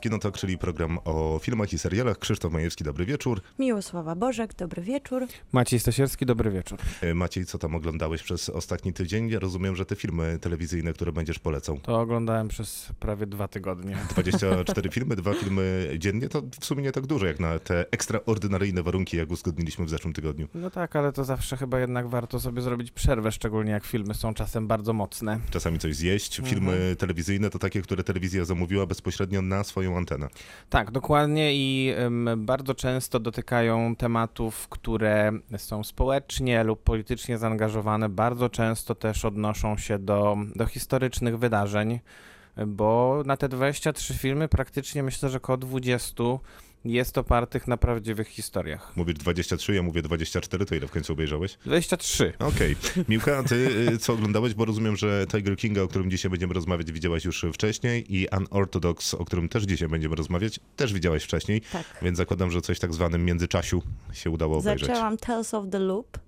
Kinotok, czyli program o filmach i serialach. Krzysztof Majewski, dobry wieczór. Miłosława Bożek, dobry wieczór. Maciej Stasierski, dobry wieczór. E, Maciej, co tam oglądałeś przez ostatni tydzień? Ja rozumiem, że te filmy telewizyjne, które będziesz polecał. To oglądałem przez prawie dwa tygodnie. 24 filmy, dwa filmy dziennie, to w sumie nie tak dużo, jak na te ekstraordynaryjne warunki, jak uzgodniliśmy w zeszłym tygodniu. No tak, ale to zawsze chyba jednak warto sobie zrobić przerwę, szczególnie jak filmy są czasem bardzo mocne. Czasami coś zjeść. Filmy telewizyjne to takie, które telewizja zamówiła bezpośrednio na swoją antenę. Tak, dokładnie i bardzo często dotykają tematów, które są społecznie lub politycznie zaangażowane. Bardzo często też odnoszą się do, do historycznych wydarzeń, bo na te 23 filmy praktycznie myślę, że około 20 jest opartych na prawdziwych historiach. Mówisz 23, ja mówię 24, to ile w końcu obejrzałeś? 23. Okej. Miłka, a ty y, co oglądałeś? Bo rozumiem, że Tiger Kinga, o którym dzisiaj będziemy rozmawiać, widziałaś już wcześniej i Unorthodox, o którym też dzisiaj będziemy rozmawiać, też widziałaś wcześniej, Tak. więc zakładam, że coś tak zwanym międzyczasiu się udało obejrzeć. Zaczęłam Tales of the Loop,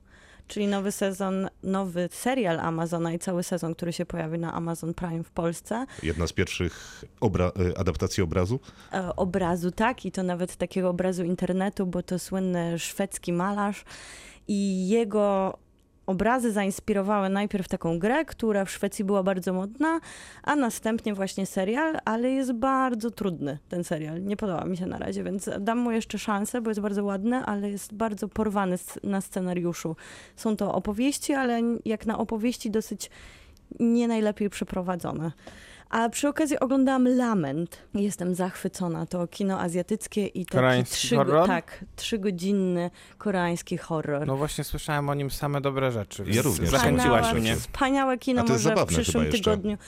czyli nowy sezon, nowy serial Amazona i cały sezon, który się pojawi na Amazon Prime w Polsce. Jedna z pierwszych obra- y, adaptacji obrazu. E, obrazu, tak, i to nawet takiego obrazu internetu, bo to słynny szwedzki malarz i jego obrazy zainspirowały najpierw taką grę, która w Szwecji była bardzo modna, a następnie właśnie serial, ale jest bardzo trudny ten serial. Nie podoba mi się na razie, więc dam mu jeszcze szansę, bo jest bardzo ładny, ale jest bardzo porwany na scenariuszu. Są to opowieści, ale jak na opowieści dosyć nie najlepiej przeprowadzone. A przy okazji oglądałam Lament. Jestem zachwycona. To kino azjatyckie i taki Koreański trzy, horror? tak, trzygodzinny koreański horror. No właśnie słyszałem o nim same dobre rzeczy. Ja również. Zachęciłaś Wspaniałe- mnie. Wspaniałe kino A to jest może w zabawne przyszłym tygodniu.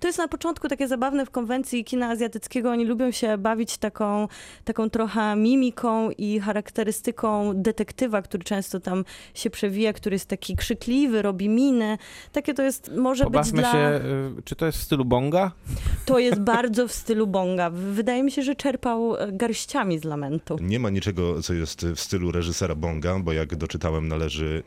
To jest na początku takie zabawne w konwencji kina azjatyckiego. Oni lubią się bawić taką, taką trochę mimiką i charakterystyką detektywa, który często tam się przewija, który jest taki krzykliwy, robi miny. Takie to jest, może Pobawmy być dla... się, y, czy to jest w stylu bonga? To jest bardzo w stylu Bonga. Wydaje mi się, że czerpał e, garściami z lamentu. Nie ma niczego, co jest w stylu reżysera Bonga, bo jak doczytałem, należy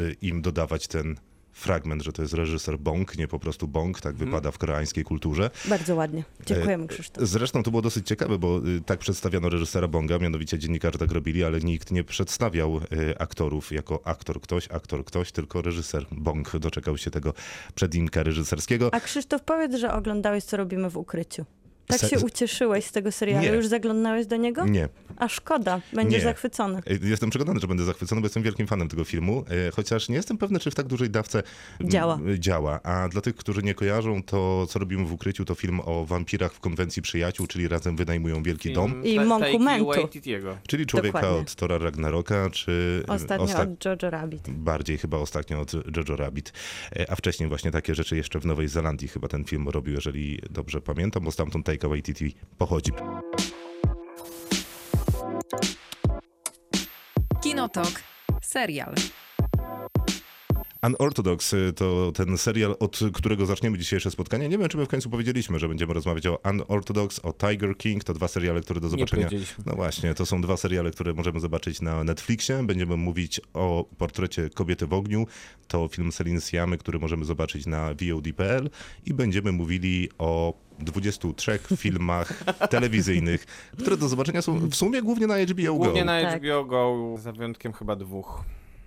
y, im dodawać ten fragment, że to jest reżyser Bong, nie po prostu Bong, tak wypada w koreańskiej kulturze. Bardzo ładnie. Dziękujemy, Krzysztof. Zresztą to było dosyć ciekawe, bo y, tak przedstawiano reżysera Bonga, mianowicie dziennikarze tak robili, ale nikt nie przedstawiał y, aktorów jako aktor ktoś, aktor ktoś, tylko reżyser Bong doczekał się tego przedinka reżyserskiego. A Krzysztof, powiedz, że oglądałeś, co robimy w ukryciu. Tak Se- się ucieszyłeś z tego serialu. Nie. Już zaglądałeś do niego? Nie. A szkoda, będziesz Nie. zachwycony. Jestem przekonany, że będę zachwycony, bo jestem wielkim fanem tego filmu, y, chociaż nie jestem pewny, czy w tak dużej dawce Działa. y, działa. A dla tych, którzy nie kojarzą, to co robimy w ukryciu, to film o wampirach w konwencji przyjaciół, czyli razem wynajmują wielki dom. I monkumentu. Czyli człowieka Dokładnie. od Tora Ragnaroka, czy Ostatnio osta- od Jojo Rabbit. bardziej chyba ostatnio od Jojo Rabbit. E, A wcześniej właśnie takie rzeczy jeszcze w Nowej Zelandii chyba ten film robił, jeżeli dobrze pamiętam, bo stamtąd Taika Waititi pochodzi. Kinotok. Serial. Unorthodox y, to ten serial, od którego zaczniemy dzisiejsze spotkanie. Nie wiem, czy my w końcu powiedzieliśmy, że będziemy rozmawiać o Unorthodox, o Tiger King. To dwa seriale, które do Nie zobaczenia... No właśnie, to są dwa seriale, które możemy zobaczyć na Netflixie. Będziemy mówić o portrecie Kobiety w ogniu. To film Celine Siamy, który możemy zobaczyć na VOD.pl i będziemy mówili o 23 filmach telewizyjnych, które do zobaczenia są w sumie głównie na HBO Go, Głównie na Tak. HBO Go, za wyjątkiem chyba dwóch,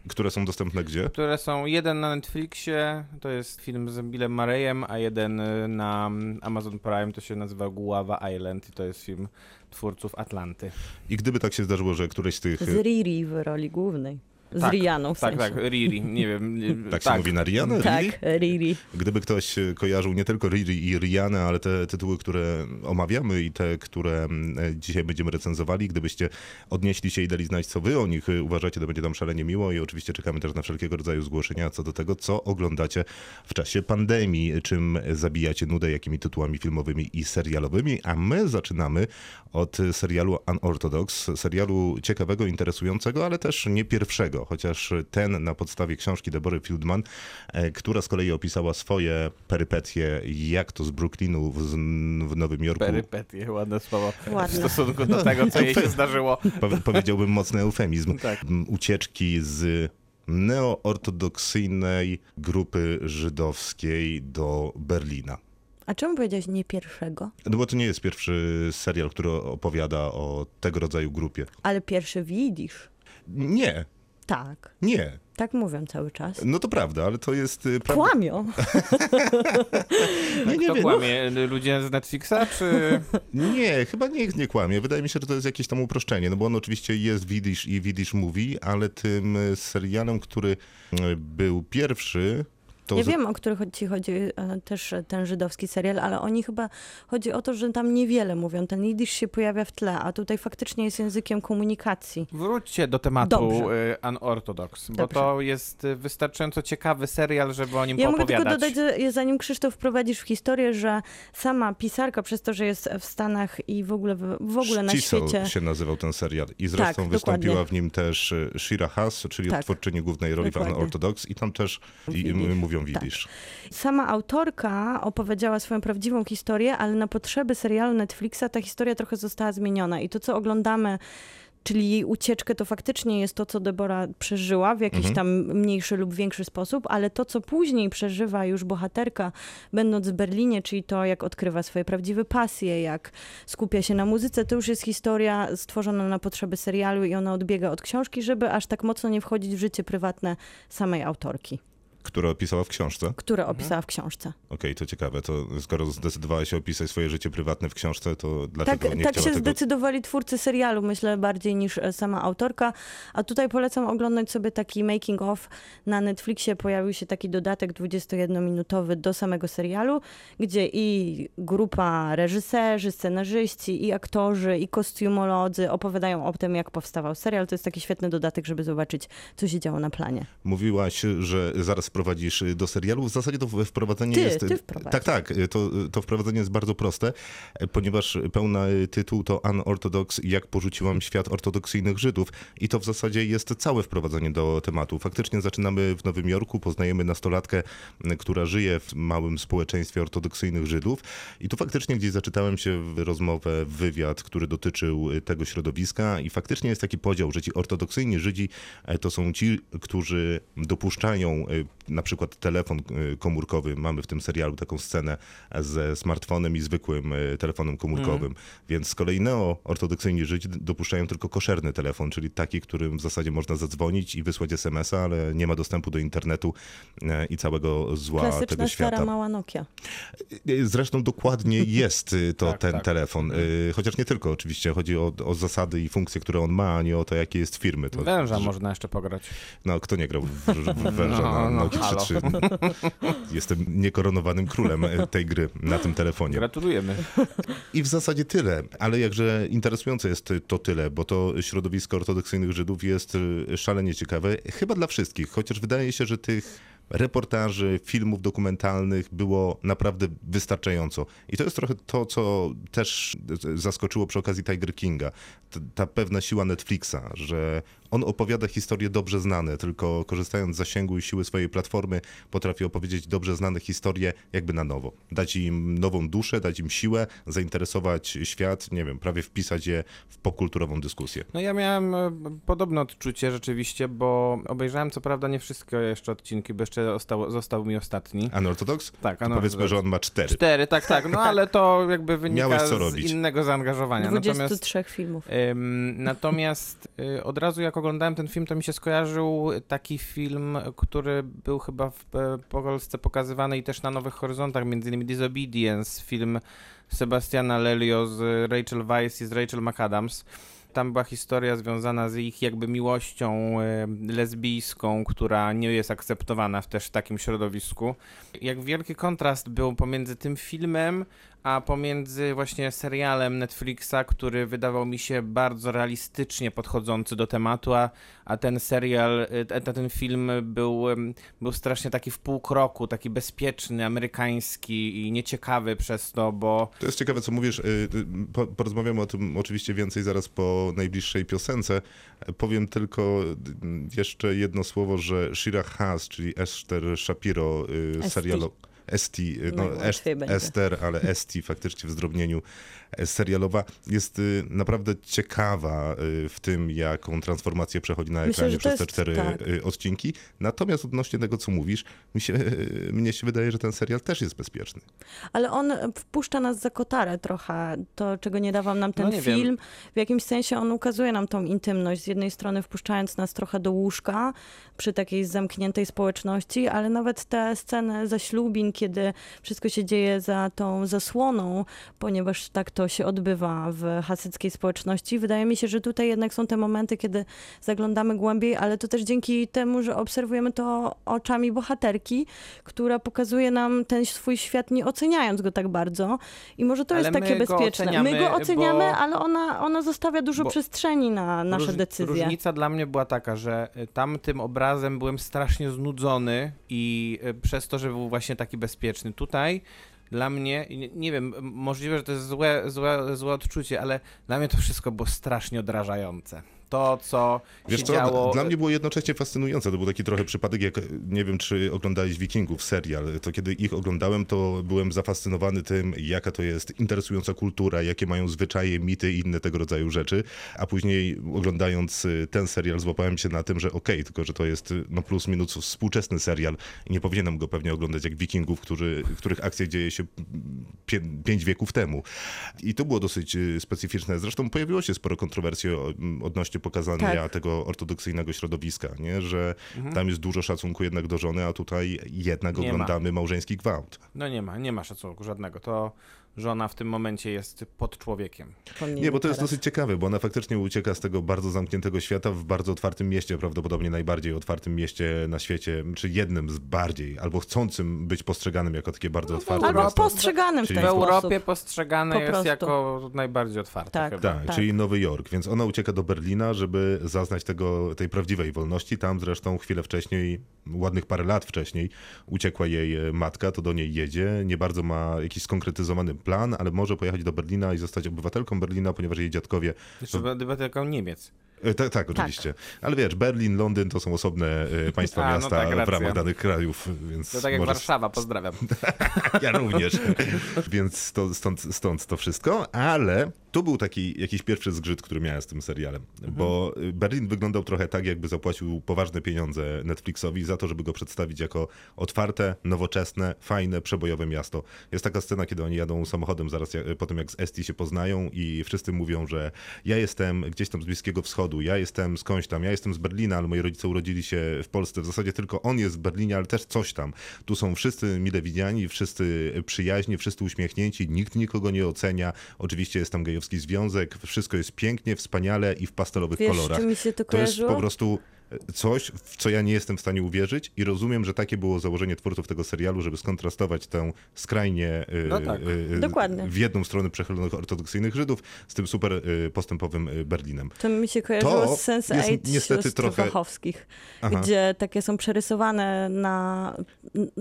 które są dostępne gdzie? które są jeden na Netflixie, to jest film z Billem Murrayem, a jeden y, na Amazon Prime, to się nazywa Guava Island i to jest film twórców Atlanty. I gdyby tak się zdarzyło, że któreś z tych... Z Riri w roli głównej. Z Tak, Rianą w Tak, sensie. tak, Riri, nie wiem. Tak się mówi na Rihanna? Tak, Riri? Gdyby ktoś e, kojarzył nie tylko Riri i Rihanna, ale te tytuły, które omawiamy i te, które e, dzisiaj będziemy recenzowali, gdybyście odnieśli się i dali znać, co wy o nich e, uważacie, to będzie nam szalenie miło i oczywiście czekamy też na wszelkiego rodzaju zgłoszenia co do tego, co oglądacie w czasie pandemii, czym zabijacie nudę, jakimi tytułami filmowymi i serialowymi, a my zaczynamy od serialu Unorthodox, serialu ciekawego, interesującego, ale też nie pierwszego innego, chociaż ten na podstawie książki Debory Fieldman, e, która z kolei opisała swoje perypetie, jak to z Brooklynu w, w Nowym Jorku. Perypetie, ładne słowo. Ładne. W stosunku do tego, co jej się zdarzyło. Po, powiedziałbym mocny eufemizm. Tak. Ucieczki z neoortodoksyjnej grupy żydowskiej do Berlina. A czemu powiedziałeś nie pierwszego? No bo to nie jest pierwszy serial, który opowiada o tego rodzaju grupie. Ale pierwszy widzisz. Nie, Tak. nie. Tak mówią cały czas. No to prawda, ale to jest y, prawda. Kłamią. Nie, nie Kto wiem, no, kłamie? Ludzie z Netflixa, czy... nie, chyba nie, nie kłamie. Wydaje mi się, że to jest jakieś tam uproszczenie, no bo on oczywiście jest Widzisz i Widzisz Mówi, ale tym y, serialem, który y, był pierwszy, to Ja z- wiem, o których ci chodzi e, też e, ten żydowski serial, ale oni chyba chodzi o to, że tam niewiele mówią. Ten jidysz się pojawia w tle, a tutaj faktycznie jest językiem komunikacji. Wróćcie do tematu Dobrze. y, Unorthodox, bo Dobrze. to jest wystarczająco ciekawy serial, żeby o nim Ja mogę tylko dodać, że zanim Krzysztof wprowadzisz w historię, że sama pisarka, przez to, że jest w Stanach i w ogóle, w, w ogóle na świecie, się nazywał ten serial i zresztą Tak, wystąpiła dokładnie. w nim też Shira Haas, czyli Tak. twórczyni głównej roli w Dokładnie. Unorthodox i tam też i, Widzisz. Mówią Tak. Widzisz. sama autorka opowiedziała swoją prawdziwą historię, ale na potrzeby serialu Netflixa ta historia trochę została zmieniona. I to, co oglądamy, czyli jej ucieczkę, to faktycznie jest to, co Debora przeżyła w jakiś Mhm. tam mniejszy lub większy sposób, ale to, co później przeżywa już bohaterka, będąc w Berlinie, czyli to, jak odkrywa swoje prawdziwe pasje, jak skupia się na muzyce, to już jest historia stworzona na potrzeby serialu i ona odbiega od książki, żeby aż tak mocno nie wchodzić w życie prywatne samej autorki, które opisała w książce. które Mhm. opisała w książce. Okej, to ciekawe. To skoro zdecydowałeś się opisać swoje życie prywatne w książce, to dlaczego Tak, nie tak się tego... zdecydowali twórcy serialu, myślę, bardziej niż e, sama autorka. A tutaj polecam oglądać sobie taki making of. Na Netflixie pojawił się taki dodatek 21-minutowy do samego serialu, gdzie i grupa reżyserzy, scenarzyści, i aktorzy, i kostiumolodzy opowiadają o tym, jak powstawał serial. To jest taki świetny dodatek, żeby zobaczyć, co się działo na planie. Mówiłaś, że zaraz wprowadzisz do serialu. W zasadzie to wprowadzenie Ty, jest... ty. Tak, tak. To, to wprowadzenie jest bardzo proste, ponieważ pełny tytuł to Unorthodox, jak porzuciłam świat ortodoksyjnych Żydów. I to w zasadzie jest całe wprowadzenie do tematu. Faktycznie zaczynamy w Nowym Jorku, poznajemy nastolatkę, która żyje w małym społeczeństwie ortodoksyjnych Żydów. I tu faktycznie gdzieś zaczytałem się w rozmowę, w wywiad, który dotyczył tego środowiska i faktycznie jest taki podział, że ci ortodoksyjni Żydzi e, to są ci, którzy dopuszczają e, na przykład telefon e, komórkowy. Mamy w tym serialu taką scenę ze smartfonem i zwykłym e, telefonem komórkowym. Więc z kolei neo-ortodoksyjni Żydzi dopuszczają tylko koszerny telefon, czyli taki, którym w zasadzie można zadzwonić i wysłać SMS-a, ale nie ma dostępu do internetu e, i całego zła tego Klasyczna świata. stara mała Nokia. Zresztą dokładnie jest y, to Tak, ten tak. telefon. Y, Chociaż nie tylko oczywiście. Chodzi o, o zasady i funkcje, które on ma, a nie o to, jakie jest firmy. To, Węża że- można jeszcze pograć. No, kto nie grał w, w, w węża No, na no, halo. 3.3? Jestem niekoronowanym królem y, tej gry na tym telefonie. Gratulujemy. I w zasadzie tyle, ale jakże interesujące jest to tyle, bo to środowisko ortodoksyjnych Żydów jest y, szalenie ciekawe, chyba dla wszystkich, chociaż wydaje się, że tych reportaży, filmów dokumentalnych było naprawdę wystarczająco. I to jest trochę to, co też zaskoczyło przy okazji Tiger Kinga. T- Ta pewna siła Netflixa, że on opowiada historie dobrze znane, tylko korzystając z zasięgu i siły swojej platformy, potrafi opowiedzieć dobrze znane historie jakby na nowo. Dać im nową duszę, dać im siłę, zainteresować świat, nie wiem, prawie wpisać je w popkulturową dyskusję. No ja miałem e, podobne odczucie rzeczywiście, bo obejrzałem co prawda nie wszystkie jeszcze odcinki, bo jeszcze został, został mi ostatni. Unorthodox? Tak, powiedzmy, że on ma cztery. Cztery, tak, tak, no ale to jakby wynika Miałeś co z robić. innego zaangażowania. Natomiast 23 filmów. Ym, Natomiast y, od razu jak oglądałem ten film, to mi się skojarzył taki film, który był chyba w e, Polsce pokazywany i też na Nowych Horyzontach, między innymi Disobedience, film Sebastiana Lelio z Rachel Weisz i z Rachel McAdams. Tam była historia związana z ich jakby miłością e, lesbijską, która nie jest akceptowana w też takim środowisku. Jak wielki kontrast był pomiędzy tym filmem, a pomiędzy właśnie serialem Netflixa, który wydawał mi się bardzo realistycznie podchodzący do tematu, a, a ten serial, y, ten, ten film był, był strasznie taki w pół kroku, taki bezpieczny, amerykański i nieciekawy przez to, bo To jest ciekawe, co mówisz. y, y, Po, porozmawiamy o tym oczywiście więcej zaraz po najbliższej piosence. Powiem tylko y, jeszcze jedno słowo, że Shira Haas, czyli Esther Shapiro, y, Esti. no. Ester, ale Esti faktycznie w zdrobnieniu e, serialowa jest y, naprawdę ciekawa y, w tym, jaką transformację przechodzi na Myślę, ekranie to przez te jest- cztery tak. y, odcinki. Natomiast odnośnie tego, co mówisz, mi się, mnie się wydaje, że ten serial też jest bezpieczny. Ale on wpuszcza nas za kotarę trochę, to czego nie dawał nam ten No nie wiem. film. W jakimś sensie on ukazuje nam tą intymność, z jednej strony wpuszczając nas trochę do łóżka przy takiej zamkniętej społeczności, ale nawet te sceny zaślubin, kiedy wszystko się dzieje za tą zasłoną, ponieważ tak to się odbywa w hasyckiej społeczności. Wydaje mi się, że tutaj jednak są te momenty, kiedy zaglądamy głębiej, ale to też dzięki temu, że obserwujemy to oczami bohaterki, która pokazuje nam ten swój świat, nie oceniając go tak bardzo. I może to Ale jest takie my bezpieczne. my oceniamy, go oceniamy, bo- ale ona, ona zostawia dużo bo przestrzeni na nasze Róż- decyzje. Różnica dla mnie była taka, że y, tamtym obrazem byłem strasznie znudzony i y, przez to, że był właśnie taki bezpieczny. Tutaj dla mnie, nie, wiem, możliwe, że to jest złe, złe, złe odczucie, ale dla mnie to wszystko było strasznie odrażające. To, co Wiesz się co, działo... dla mnie było jednocześnie fascynujące. To był taki trochę przypadek, jak nie wiem, czy oglądałeś Wikingów serial. To kiedy ich oglądałem, to byłem zafascynowany tym, jaka to jest interesująca kultura, jakie mają zwyczaje, mity i inne tego rodzaju rzeczy. A później oglądając y, ten serial, złapałem się na tym, że okej, tylko że to jest y, no plus minus współczesny serial i nie powinienem go pewnie oglądać jak Wikingów, który, których akcja dzieje się pię, pięć wieków temu. I to było dosyć y, specyficzne. Zresztą pojawiło się sporo kontrowersji o- odnośnie pokazania Tak. tego ortodoksyjnego środowiska, nie? że tam jest dużo szacunku jednak do żony, a tutaj jednak Nie ma. oglądamy małżeński gwałt. No nie ma, nie ma szacunku żadnego. To żona w tym momencie jest pod człowiekiem. Nie, bo to jest teraz. dosyć ciekawe, bo ona faktycznie ucieka z tego bardzo zamkniętego świata w bardzo otwartym mieście, prawdopodobnie najbardziej otwartym mieście na świecie, czy jednym z bardziej, albo chcącym być postrzeganym jako takie bardzo otwarte Albo miasto. postrzeganym w Czyli ten W sposób. Europie postrzegane Po jest jako najbardziej otwarte Tak. Tak, Tak. czyli Nowy Jork, więc ona ucieka do Berlina, żeby zaznać tego, tej prawdziwej wolności. Tam zresztą chwilę wcześniej, ładnych parę lat wcześniej, uciekła jej matka, to do niej jedzie. Nie bardzo ma jakiś skonkretyzowany plan, ale może pojechać do Berlina i zostać obywatelką Berlina, ponieważ jej dziadkowie. Jeszcze tylko Niemiec. E, tak, tak, oczywiście. Ale wiesz, Berlin, Londyn to są osobne e, państwa, A, no miasta tak, w ramach danych krajów, więc To tak jak może Warszawa, pozdrawiam. ja również. Więc to, stąd, stąd to wszystko, ale tu był taki jakiś pierwszy zgrzyt, który miałem z tym serialem, bo Berlin wyglądał trochę tak, jakby zapłacił poważne pieniądze Netflixowi za to, żeby go przedstawić jako otwarte, nowoczesne, fajne, przebojowe miasto. Jest taka scena, kiedy oni jadą samochodem zaraz po tym, jak z Esti się poznają i wszyscy mówią, że ja jestem gdzieś tam z Bliskiego Wschodu, ja jestem skądś tam, ja jestem z Berlina, ale moi rodzice urodzili się w Polsce. W zasadzie tylko on jest w Berlinie, ale też coś tam. Tu są wszyscy mile widziani, wszyscy przyjaźni, wszyscy uśmiechnięci, nikt nikogo nie ocenia. Oczywiście jest tam gejowski związek, wszystko jest pięknie, wspaniale i w pastelowych Wiesz, kolorach. mi się to To jest po prostu coś, w co ja nie jestem w stanie uwierzyć i rozumiem, że takie było założenie twórców tego serialu, żeby skontrastować tę skrajnie y, No tak. y, Dokładnie. w jedną stronę przechylonych ortodoksyjnych Żydów z tym super y, postępowym Berlinem. To mi się kojarzyło To z Sense jest 8 niestety trochę- Wachowskich, Aha. gdzie takie są przerysowane na...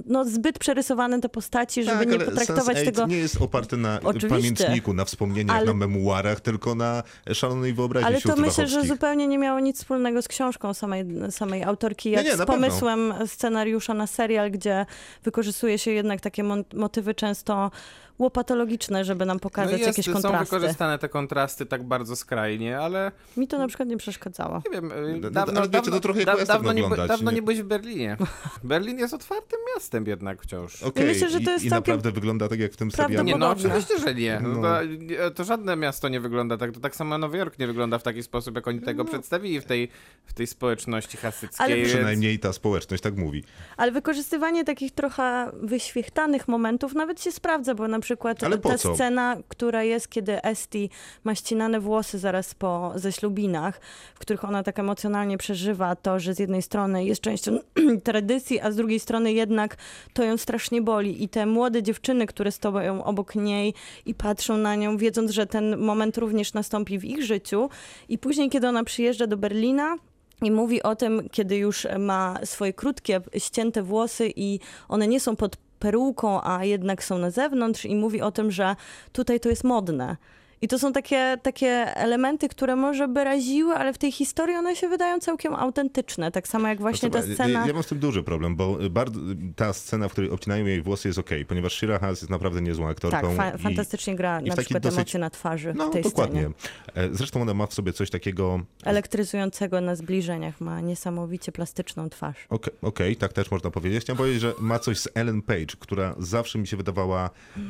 No zbyt przerysowane te postaci, żeby tak, nie ale potraktować Sense8 tego... nie jest oparty na Oczywiście. pamiętniku, na wspomnieniach, Ale- na memuarach, tylko na szalonej wyobraźni Ale to myślę, że zupełnie nie miało nic wspólnego z książką samej, samej autorki, jak Nie, nie, z pomysłem scenariusza na serial, gdzie wykorzystuje się jednak takie motywy często łopatologiczne, żeby nam No pokazać i jest, jakieś są kontrasty. wykorzystane te kontrasty tak bardzo skrajnie, ale Mi to na przykład nie przeszkadzało. nie wiem, y, No, dawno, dawno, to trochę da, dawno, nie, dawno nie? nie byłeś w Berlinie. Berlin jest otwartym miastem jednak wciąż. Okej, myślę, że to i- jest i, całkiem naprawdę wygląda tak jak w tym serialu. Nie, no oczywiście, że nie. No. No. To, żadne miasto nie wygląda tak. To tak samo Nowy Jork nie wygląda w taki sposób, jak oni tego przedstawili w tej, w tej społeczności hasyckiej. Ale więc- Przynajmniej ta społeczność tak mówi. Ale wykorzystywanie takich trochę wyświechtanych momentów nawet się sprawdza, bo na przykład Ale ta scena, która jest, kiedy Esti ma ścinane włosy zaraz po ześlubinach, w których ona tak emocjonalnie przeżywa to, że z jednej strony jest częścią tradycji, a z drugiej strony jednak to ją strasznie boli. I te młode dziewczyny, które stoją obok niej i patrzą na nią, wiedząc, że ten moment również nastąpi w ich życiu. I później, kiedy ona przyjeżdża do Berlina, i mówi o tym, kiedy już ma swoje krótkie, ścięte włosy i one nie są pod peruką, a jednak są na zewnątrz i mówi o tym, że tutaj to jest modne. I to są takie, takie elementy, które może by raziły, ale w tej historii one się wydają całkiem autentyczne. Tak samo jak właśnie ta Słuchaj, scena... Ja, ja mam z tym duży problem, bo bardzo, ta scena, w której obcinają jej włosy jest okej, ponieważ Shira Haas jest naprawdę niezłą aktorką. tak, fa- i- fantastycznie gra i na przykład dosyć- emocje na twarzy No, w tej dokładnie. scenie. E, Zresztą ona ma w sobie coś takiego... Elektryzującego na zbliżeniach. Ma niesamowicie plastyczną twarz. Okej, okej, tak też można powiedzieć. Chciałem powiedzieć, że ma coś z Ellen Page, która zawsze mi się wydawała e,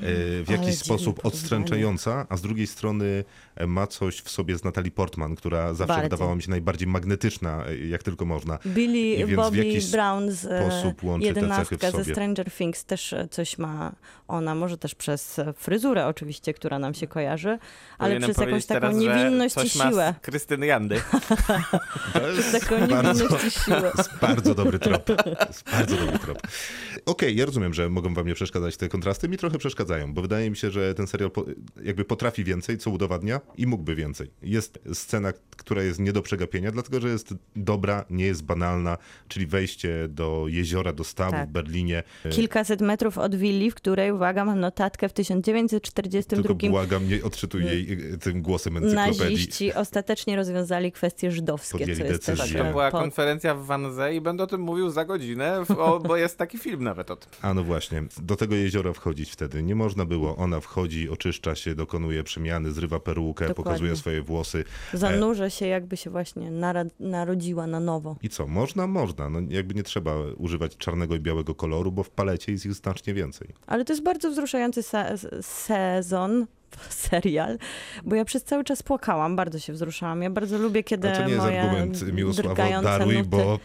w jakiś sposób odstręczająca, a z drugiej strony e, ma coś w sobie z Natalie Portman, która zawsze Bardzo. wydawała mi się najbardziej magnetyczna, e, jak tylko można. Billy Bobby Brown z e, jedenastka ze. Stranger Things też coś ma ona, może też przez fryzurę oczywiście, która nam się kojarzy, ale Powinienem przez jakąś taką teraz, niewinność i ma siłę. Krystyny Jandy. Jest Taką bardzo, niewinność i siłę. to jest bardzo dobry trop. To jest bardzo dobry trop. Okej, ja rozumiem, że mogą wam nie przeszkadzać te kontrasty. Mi trochę przeszkadzają, bo wydaje mi się, że ten serial po, jakby potrafi więcej, co udowadnia i mógłby więcej. Jest scena, która jest nie do przegapienia, dlatego że jest dobra, nie jest banalna, czyli wejście do jeziora, do stawu Tak. w Berlinie. Kilkaset metrów od willi, w której, uwaga, mam notatkę w 1942 Tylko błagam, nie odczytuj jej y, tym głosem encyklopedii. naziści ostatecznie rozwiązali kwestie żydowskie, Podjęli co jest decyzję. To e, była konferencja w Wanze i będę o tym mówił za godzinę, bo jest taki film nawet o tym. A no właśnie, do tego jeziora wchodzić wtedy nie można było. Ona wchodzi, oczyszcza się, dokonuje przemiany, zrywa perukę, Dokładnie. pokazuje swoje włosy. zanurza się, jakby się właśnie narodziła na nowo. I co, można? Można. No jakby nie trzeba używać czarnego i białego koloru, bo w palecie jest ich znacznie więcej. Ale to jest bardzo wzruszający se- sezon, serial, bo ja przez cały czas płakałam, bardzo się wzruszałam. Ja bardzo lubię, kiedy A to nie jest moje argument Miłosława drgające daruj, nuty... bo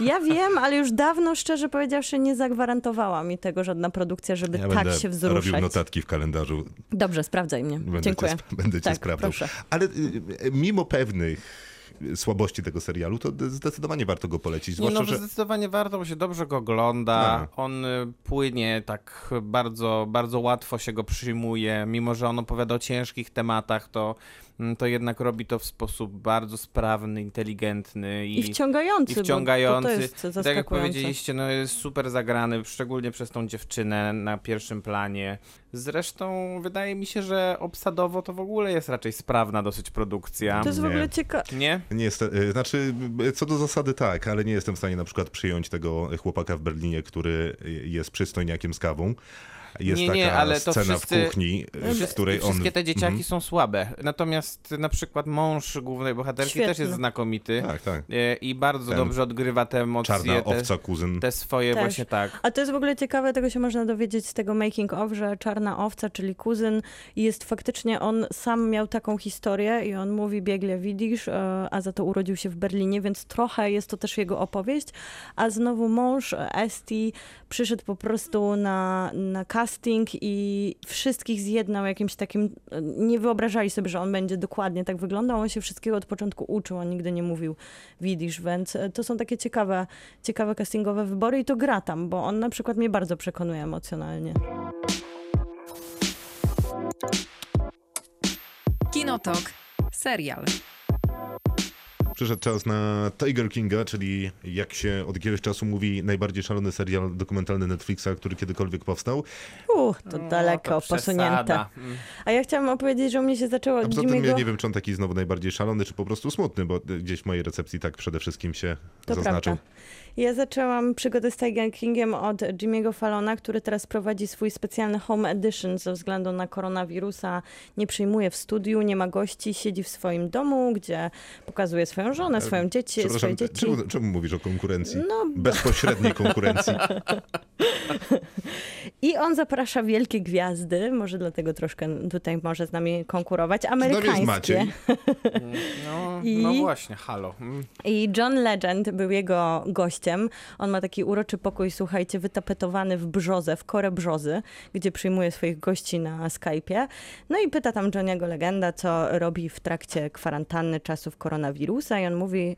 Ja wiem, ale już dawno, szczerze powiedziawszy, nie zagwarantowała mi tego żadna produkcja, żeby ja tak się robił wzruszać. notatki w kalendarzu. Dobrze, sprawdzaj mnie. Będę Dziękuję. Cię, będę cię Tak, sprawdzał. proszę. Ale y, mimo pewnych słabości tego serialu, to zdecydowanie warto go polecić. Nie, no, Zwłaszcza, że zdecydowanie warto, bo się dobrze go ogląda. Tak. On y, płynie tak bardzo, bardzo łatwo się go przyjmuje. Mimo, że on opowiada o ciężkich tematach, to, to jednak robi to w sposób bardzo sprawny, inteligentny i, I wciągający, i wciągający. bo to, to jest tak jak powiedzieliście, no jest super zagrany, szczególnie przez tą dziewczynę na pierwszym planie. Zresztą wydaje mi się, że obsadowo to w ogóle jest raczej sprawna dosyć produkcja. To jest w ogóle ciekawe. Nie? Nie jest, y, znaczy, y, co do zasady tak, ale nie jestem w stanie na przykład przyjąć tego chłopaka w Berlinie, który y, jest przystojniakiem z kawą. Jest Nie, taka nie, ale to scena wszyscy- w kuchni, y, w której on... Wszystkie te dzieciaki Mhm. są słabe. Natomiast na przykład mąż głównej bohaterki też jest znakomity Tak, tak. e, i bardzo Ten dobrze odgrywa te emocje, Czarna te, owca, kuzyn. te swoje Też. właśnie tak. A to jest w ogóle ciekawe, tego się można dowiedzieć z tego making of, że Czarna Owca, czyli kuzyn, jest faktycznie, on sam miał taką historię i on mówi biegle widzisz, e, a za to urodził się w Berlinie, więc trochę jest to też jego opowieść. A znowu mąż Esti przyszedł po prostu na, na casting i wszystkich zjednał jakimś takim, nie wyobrażali sobie, że on będzie dokładnie tak wyglądał, on się wszystkiego od początku uczył, on nigdy nie mówił widzisz, więc e, to są takie ciekawe, ciekawe castingowe wybory i to gra tam, bo on na przykład mnie bardzo przekonuje emocjonalnie. Kinotok. Serial. Przyszedł czas na Tiger Kinga, czyli jak się od jakiegoś czasu mówi, najbardziej szalony serial dokumentalny Netflixa, który kiedykolwiek powstał. Uch, to daleko, No, to posunięte. Mm. A ja chciałam opowiedzieć, że u mnie się zaczęło od tym ja Jimmy'ego... nie wiem, czy on taki znowu najbardziej szalony, czy po prostu smutny, bo gdzieś w mojej recepcji tak przede wszystkim się To zaznaczył. prawda. Ja zaczęłam przygodę z Tiger Kingiem od Jimmy'ego Fallona, który teraz prowadzi swój specjalny home edition ze względu na koronawirusa. Nie przyjmuje w studiu, nie ma gości, siedzi w swoim domu, gdzie pokazuje swoją żonę, swoją dzieci, swoje Przepraszam, dzieci. czemu, czemu mówisz o konkurencji? No, Bezpośredniej konkurencji. I on zaprasza wielkie gwiazdy, może dlatego troszkę tutaj może z nami konkurować, jest amerykańskie. Maciej. No, I- no właśnie, halo. Mm. I John Legend był jego gościem. On ma taki uroczy pokój, słuchajcie, wytapetowany w brzozę, w korę brzozy, gdzie przyjmuje swoich gości na Skype'ie. No i pyta tam Johniego Legenda, co robi w trakcie kwarantanny czasów koronawirusa i on mówi,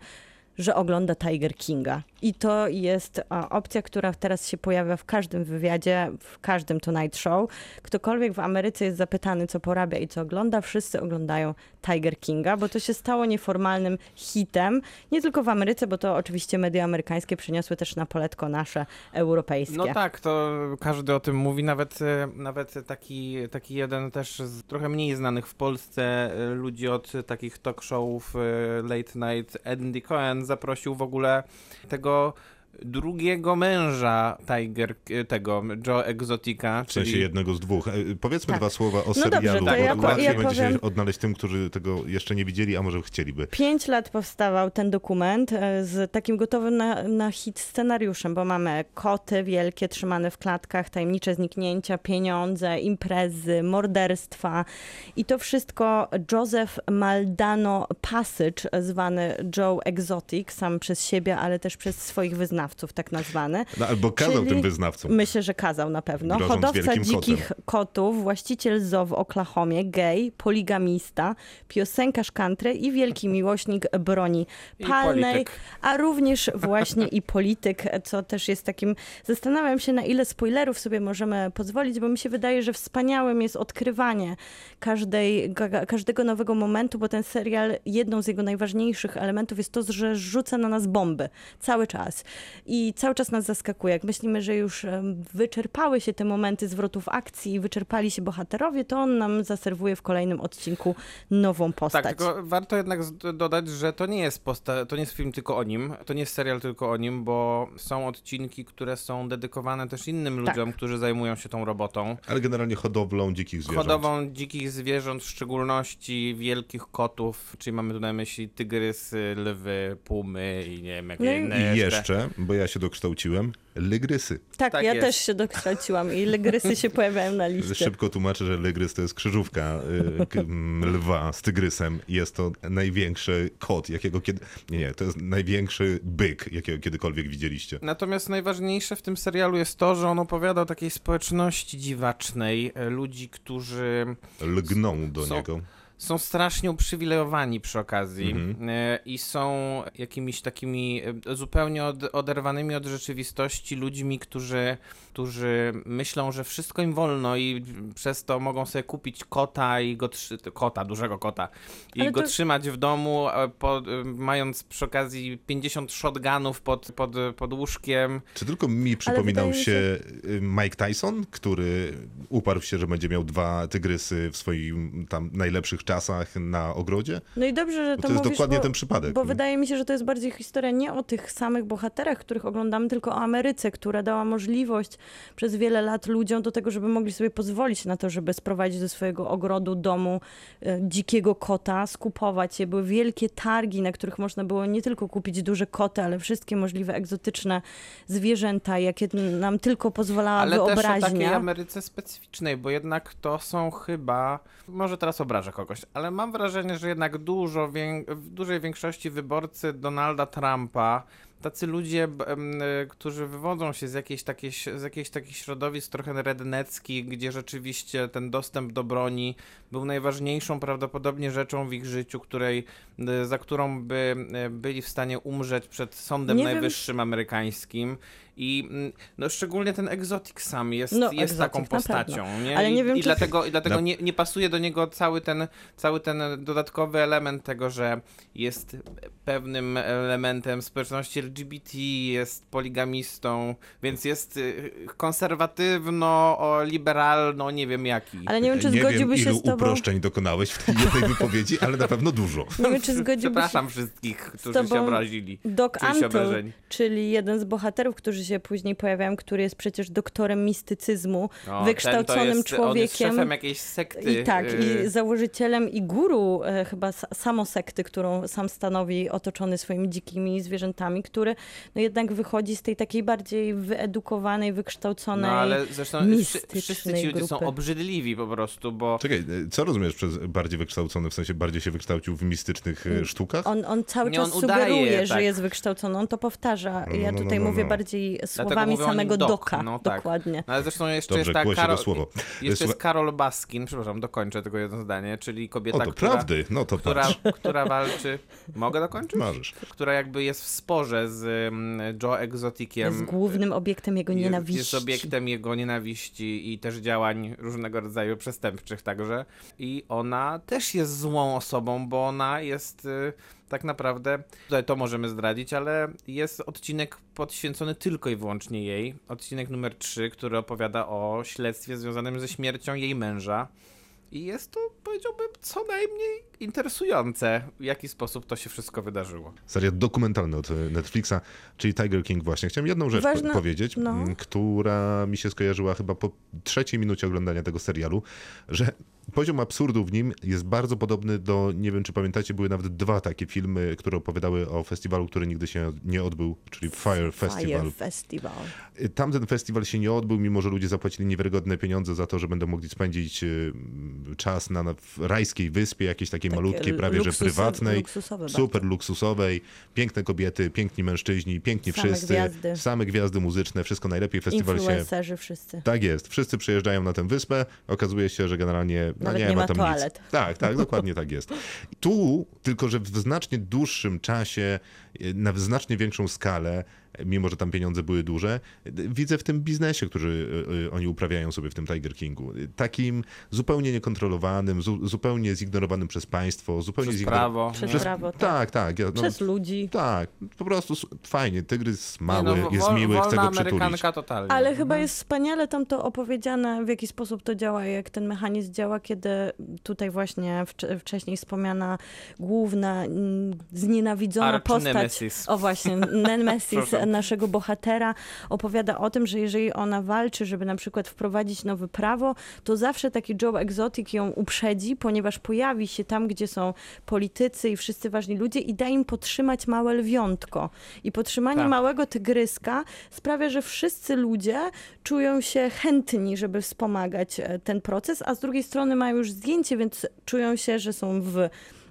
że ogląda Tiger Kinga. I to jest a, opcja, która teraz się pojawia w każdym wywiadzie, w każdym Tonight Show. Ktokolwiek w Ameryce jest zapytany, co porabia i co ogląda, wszyscy oglądają Tiger Kinga, bo to się stało nieformalnym hitem. Nie tylko w Ameryce, bo to oczywiście media amerykańskie przyniosły też na poletko nasze europejskie. No tak, to każdy o tym mówi, nawet, e, nawet taki, taki jeden też z trochę mniej znanych w Polsce e, ludzi od takich talk showów e, late night, Andy Cohen zaprosił w ogóle tego drugiego męża Tiger, e, tego Joe Exotica, W sensie czyli jednego z dwóch. E, Powiedzmy Tak. dwa słowa o No dobrze, serialu, ja bo po- łatwiej ja będzie się powiem- odnaleźć tym, którzy tego jeszcze nie widzieli, a może chcieliby. Pięć lat powstawał ten dokument e, z takim gotowym na, na hit scenariuszem, bo mamy koty wielkie trzymane w klatkach, tajemnicze zniknięcia, pieniądze, imprezy, morderstwa i to wszystko Joseph Maldano Passage, zwany Joe Exotic, sam przez siebie, ale też przez swoich wyznawców tak nazwany. No, albo kazał Czyli- tym wyznawcom. Myślę, że kazał na pewno. Grożąc Hodowca dzikich kotów, właściciel zoo w Oklahomie, gej, poligamista, piosenkarz country i wielki miłośnik broni palnej, a również właśnie i polityk, co też jest takim... Zastanawiam się, na ile spoilerów sobie możemy pozwolić, bo mi się wydaje, że wspaniałym jest odkrywanie każdej, każdego nowego momentu, bo ten serial, jedną z jego najważniejszych elementów jest to, że rzuca na nas bomby cały czas. I cały czas nas zaskakuje. Jak myślimy, że już wyczerpały się te momenty zwrotów akcji i wyczerpali się bohaterowie, to on nam zaserwuje w kolejnym odcinku nową postać. Tak, tylko warto jednak dodać, że to nie jest posta- to nie jest film tylko o nim, to nie jest serial tylko o nim, bo są odcinki, które są dedykowane też innym Tak. ludziom, którzy zajmują się tą robotą. Ale generalnie hodowlą dzikich zwierząt. Hodową dzikich zwierząt, w szczególności wielkich kotów, czyli mamy tu na myśli tygrysy, lwy, pumy i nie wiem jakie No inne I jeszcze, bo ja się dokształciłem, lygrysy. tak, tak ja jest. też się dokształciłam i legrysy się pojawiają na liście. Szybko tłumaczę, że lygrys to jest krzyżówka y, lwa z tygrysem. Jest to największy kot, jakiego kiedy... Nie, nie, to jest największy byk, jakiego kiedykolwiek widzieliście. Natomiast najważniejsze w tym serialu jest to, że on opowiada o takiej społeczności dziwacznej, e, ludzi, którzy Lgną do Są- niego. Są strasznie uprzywilejowani przy okazji Mhm. e, i są jakimiś takimi e, zupełnie od, oderwanymi od rzeczywistości ludźmi, którzy, którzy myślą, że wszystko im wolno i przez to mogą sobie kupić kota i go trzy, kota, dużego kota i Ale go to- trzymać w domu, e, po, mając przy okazji 50 shotgunów pod, pod, pod łóżkiem. Czy tylko mi przypominał mi się y, Mike Tyson, który uparł się, że będzie miał dwa tygrysy w swoim tam najlepszych czasach na ogrodzie? No i dobrze, że to, to jest mówisz, dokładnie bo, ten przypadek. Bo nie? wydaje mi się, że to jest bardziej historia nie o tych samych bohaterach, których oglądamy, tylko o Ameryce, która dała możliwość przez wiele lat ludziom do tego, żeby mogli sobie pozwolić na to, żeby sprowadzić do swojego ogrodu, domu e, dzikiego kota, skupować je. Były wielkie targi, na których można było nie tylko kupić duże koty, ale wszystkie możliwe egzotyczne zwierzęta, jakie nam tylko pozwalała Ale też o takiej wyobraźnia. Ameryce specyficznej, bo jednak to są chyba, może teraz obrażę kogoś, ale mam wrażenie, że jednak dużo, w dużej większości wyborcy Donalda Trumpa, tacy ludzie, y, którzy wywodzą się z jakiejś takiej, z jakiejś takich środowisk trochę redneckich, gdzie rzeczywiście ten dostęp do broni był najważniejszą prawdopodobnie rzeczą w ich życiu, której, y, za którą by y, byli w stanie umrzeć przed Sądem Nie wiem- Najwyższym amerykańskim. I mm, no, szczególnie ten egzotik sam jest, No, jest egzotyk, taką postacią. Nie? Ale I, nie wiem, i czy- dlatego, i dlatego Na- nie, nie pasuje do niego cały ten, cały ten dodatkowy element tego, że jest pewnym elementem społeczności LGBT, jest poligamistą, więc jest y, konserwatywno, liberalno, nie wiem jaki. Ale nie wiem, czy nie wiem, zgodziłbyś się ilu z tobą. uproszczeń dokonałeś w tej jednej wypowiedzi, ale na pewno dużo. Nie wiem, czy zgodziłbyś się Przepraszam wszystkich, którzy się tobą obrazili. Doc Antle, czyli jeden z bohaterów, którzy się się później pojawiają, który jest przecież doktorem mistycyzmu, O, wykształconym jest, On jest człowiekiem. szefem jakiejś sekty. I tak, y, i założycielem i guru e, chyba samosekty, którą sam stanowi, otoczony swoimi dzikimi zwierzętami, który no jednak wychodzi z tej takiej bardziej wyedukowanej, wykształconej, No ale zresztą wszyscy ci ludzie są obrzydliwi po prostu, bo Czekaj, e, co rozumiesz przez bardziej wykształcony, w sensie bardziej się wykształcił w mistycznych e, sztukach? On, on cały Nie, czas on udaje, sugeruje, że tak. jest wykształcony, on to powtarza. No, ja no, no, tutaj no, mówię no. bardziej słowami samego dok, Doka. no tak. Dokładnie. No ale zresztą jeszcze Dobrze, jest ta Karol, słowo. jeszcze jest Karol Baskin, przepraszam, dokończę tylko jedno zdanie, czyli kobieta, O, to która, prawdy, no to która, patrz. która walczy... Mogę dokończyć? Marzysz. Która jakby jest w sporze z mm, Joe Exoticiem. Jest głównym obiektem jego Jest- nienawiści. Jest obiektem jego nienawiści i też działań różnego rodzaju przestępczych także. I ona też jest złą osobą, bo ona jest y, tak naprawdę, tutaj to możemy zdradzić, ale jest odcinek poświęcony tylko i wyłącznie jej. Odcinek numer 3, który opowiada o śledztwie związanym ze śmiercią jej męża. I jest to, powiedziałbym, co najmniej interesujące, w jaki sposób to się wszystko wydarzyło. Seria dokumentalna od e, Netflixa, czyli Tiger King właśnie. Chciałem jedną rzecz Ważna- po- powiedzieć, no. która mi się skojarzyła chyba po trzeciej minucie oglądania tego serialu, że poziom absurdu w nim jest bardzo podobny do, nie wiem czy pamiętacie, były nawet dwa takie filmy, które opowiadały o festiwalu, który nigdy się nie odbył, czyli Fire Festival. Fire Festival. Tamten festiwal się nie odbył, mimo że ludzie zapłacili niewiarygodne pieniądze za to, że będą mogli spędzić y, czas na, na rajskiej wyspie, jakiejś takiej Takie malutkiej, prawie że prywatnej, luksusowe super luksusowej, piękne kobiety, piękni mężczyźni, piękni Same wszyscy, gwiazdy. same gwiazdy muzyczne, wszystko najlepiej. Festiwal się... Wszyscy. Tak jest, wszyscy przyjeżdżają na tę wyspę, okazuje się, że generalnie Nawet nie, nie ma ma tam toalet. nic. Tak, tak, dokładnie tak jest. Tu, tylko że w znacznie dłuższym czasie, na znacznie większą skalę, mimo że tam pieniądze były duże, widzę w tym biznesie, który y, y, oni uprawiają sobie w tym Tiger Kingu. Takim zupełnie niekontrolowanym, zu, zupełnie zignorowanym przez państwo, zupełnie Przez prawo. Przez nie? prawo, tak. Tak, tak. Ja, no, Przez ludzi. tak, po prostu fajnie. Tygrys mały, no, jest wol- miły, chce go przytulić. Totalnie. Ale chyba Mhm. jest wspaniale tam to opowiedziane, w jaki sposób to działa, jak ten mechanizm działa, kiedy tutaj właśnie wcz- wcześniej wspomniana główna, mm, znienawidzona Arch postać, nemesis. o właśnie, nemesis. Naszego bohatera, opowiada o tym, że jeżeli ona walczy, żeby na przykład wprowadzić nowe prawo, to zawsze taki Joe Exotic ją uprzedzi, ponieważ pojawi się tam, gdzie są politycy i wszyscy ważni ludzie i da im potrzymać małe lwiątko. I podtrzymanie Tak. małego tygryska sprawia, że wszyscy ludzie czują się chętni, żeby wspomagać e, ten proces, a z drugiej strony mają już zdjęcie, więc czują się, że są w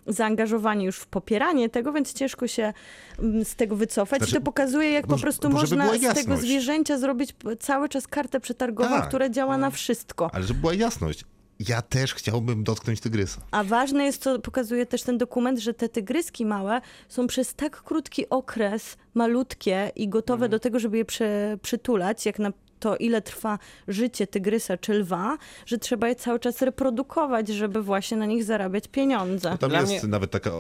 zaangażowani już w popieranie tego, więc ciężko się mm, z tego wycofać. Znaczy, I to pokazuje, jak bo- po prostu można z tego zwierzęcia zrobić cały czas kartę przetargową, Tak. która działa na wszystko. Ale żeby była jasność, ja też chciałbym dotknąć tygrysa. A ważne jest, co pokazuje też ten dokument, że te tygryski małe są przez tak krótki okres malutkie i gotowe Mhm. do tego, żeby je przy, przytulać, jak na to, ile trwa życie tygrysa czy lwa, że trzeba je cały czas reprodukować, żeby właśnie na nich zarabiać pieniądze. No tam Dla jest mnie- nawet taka,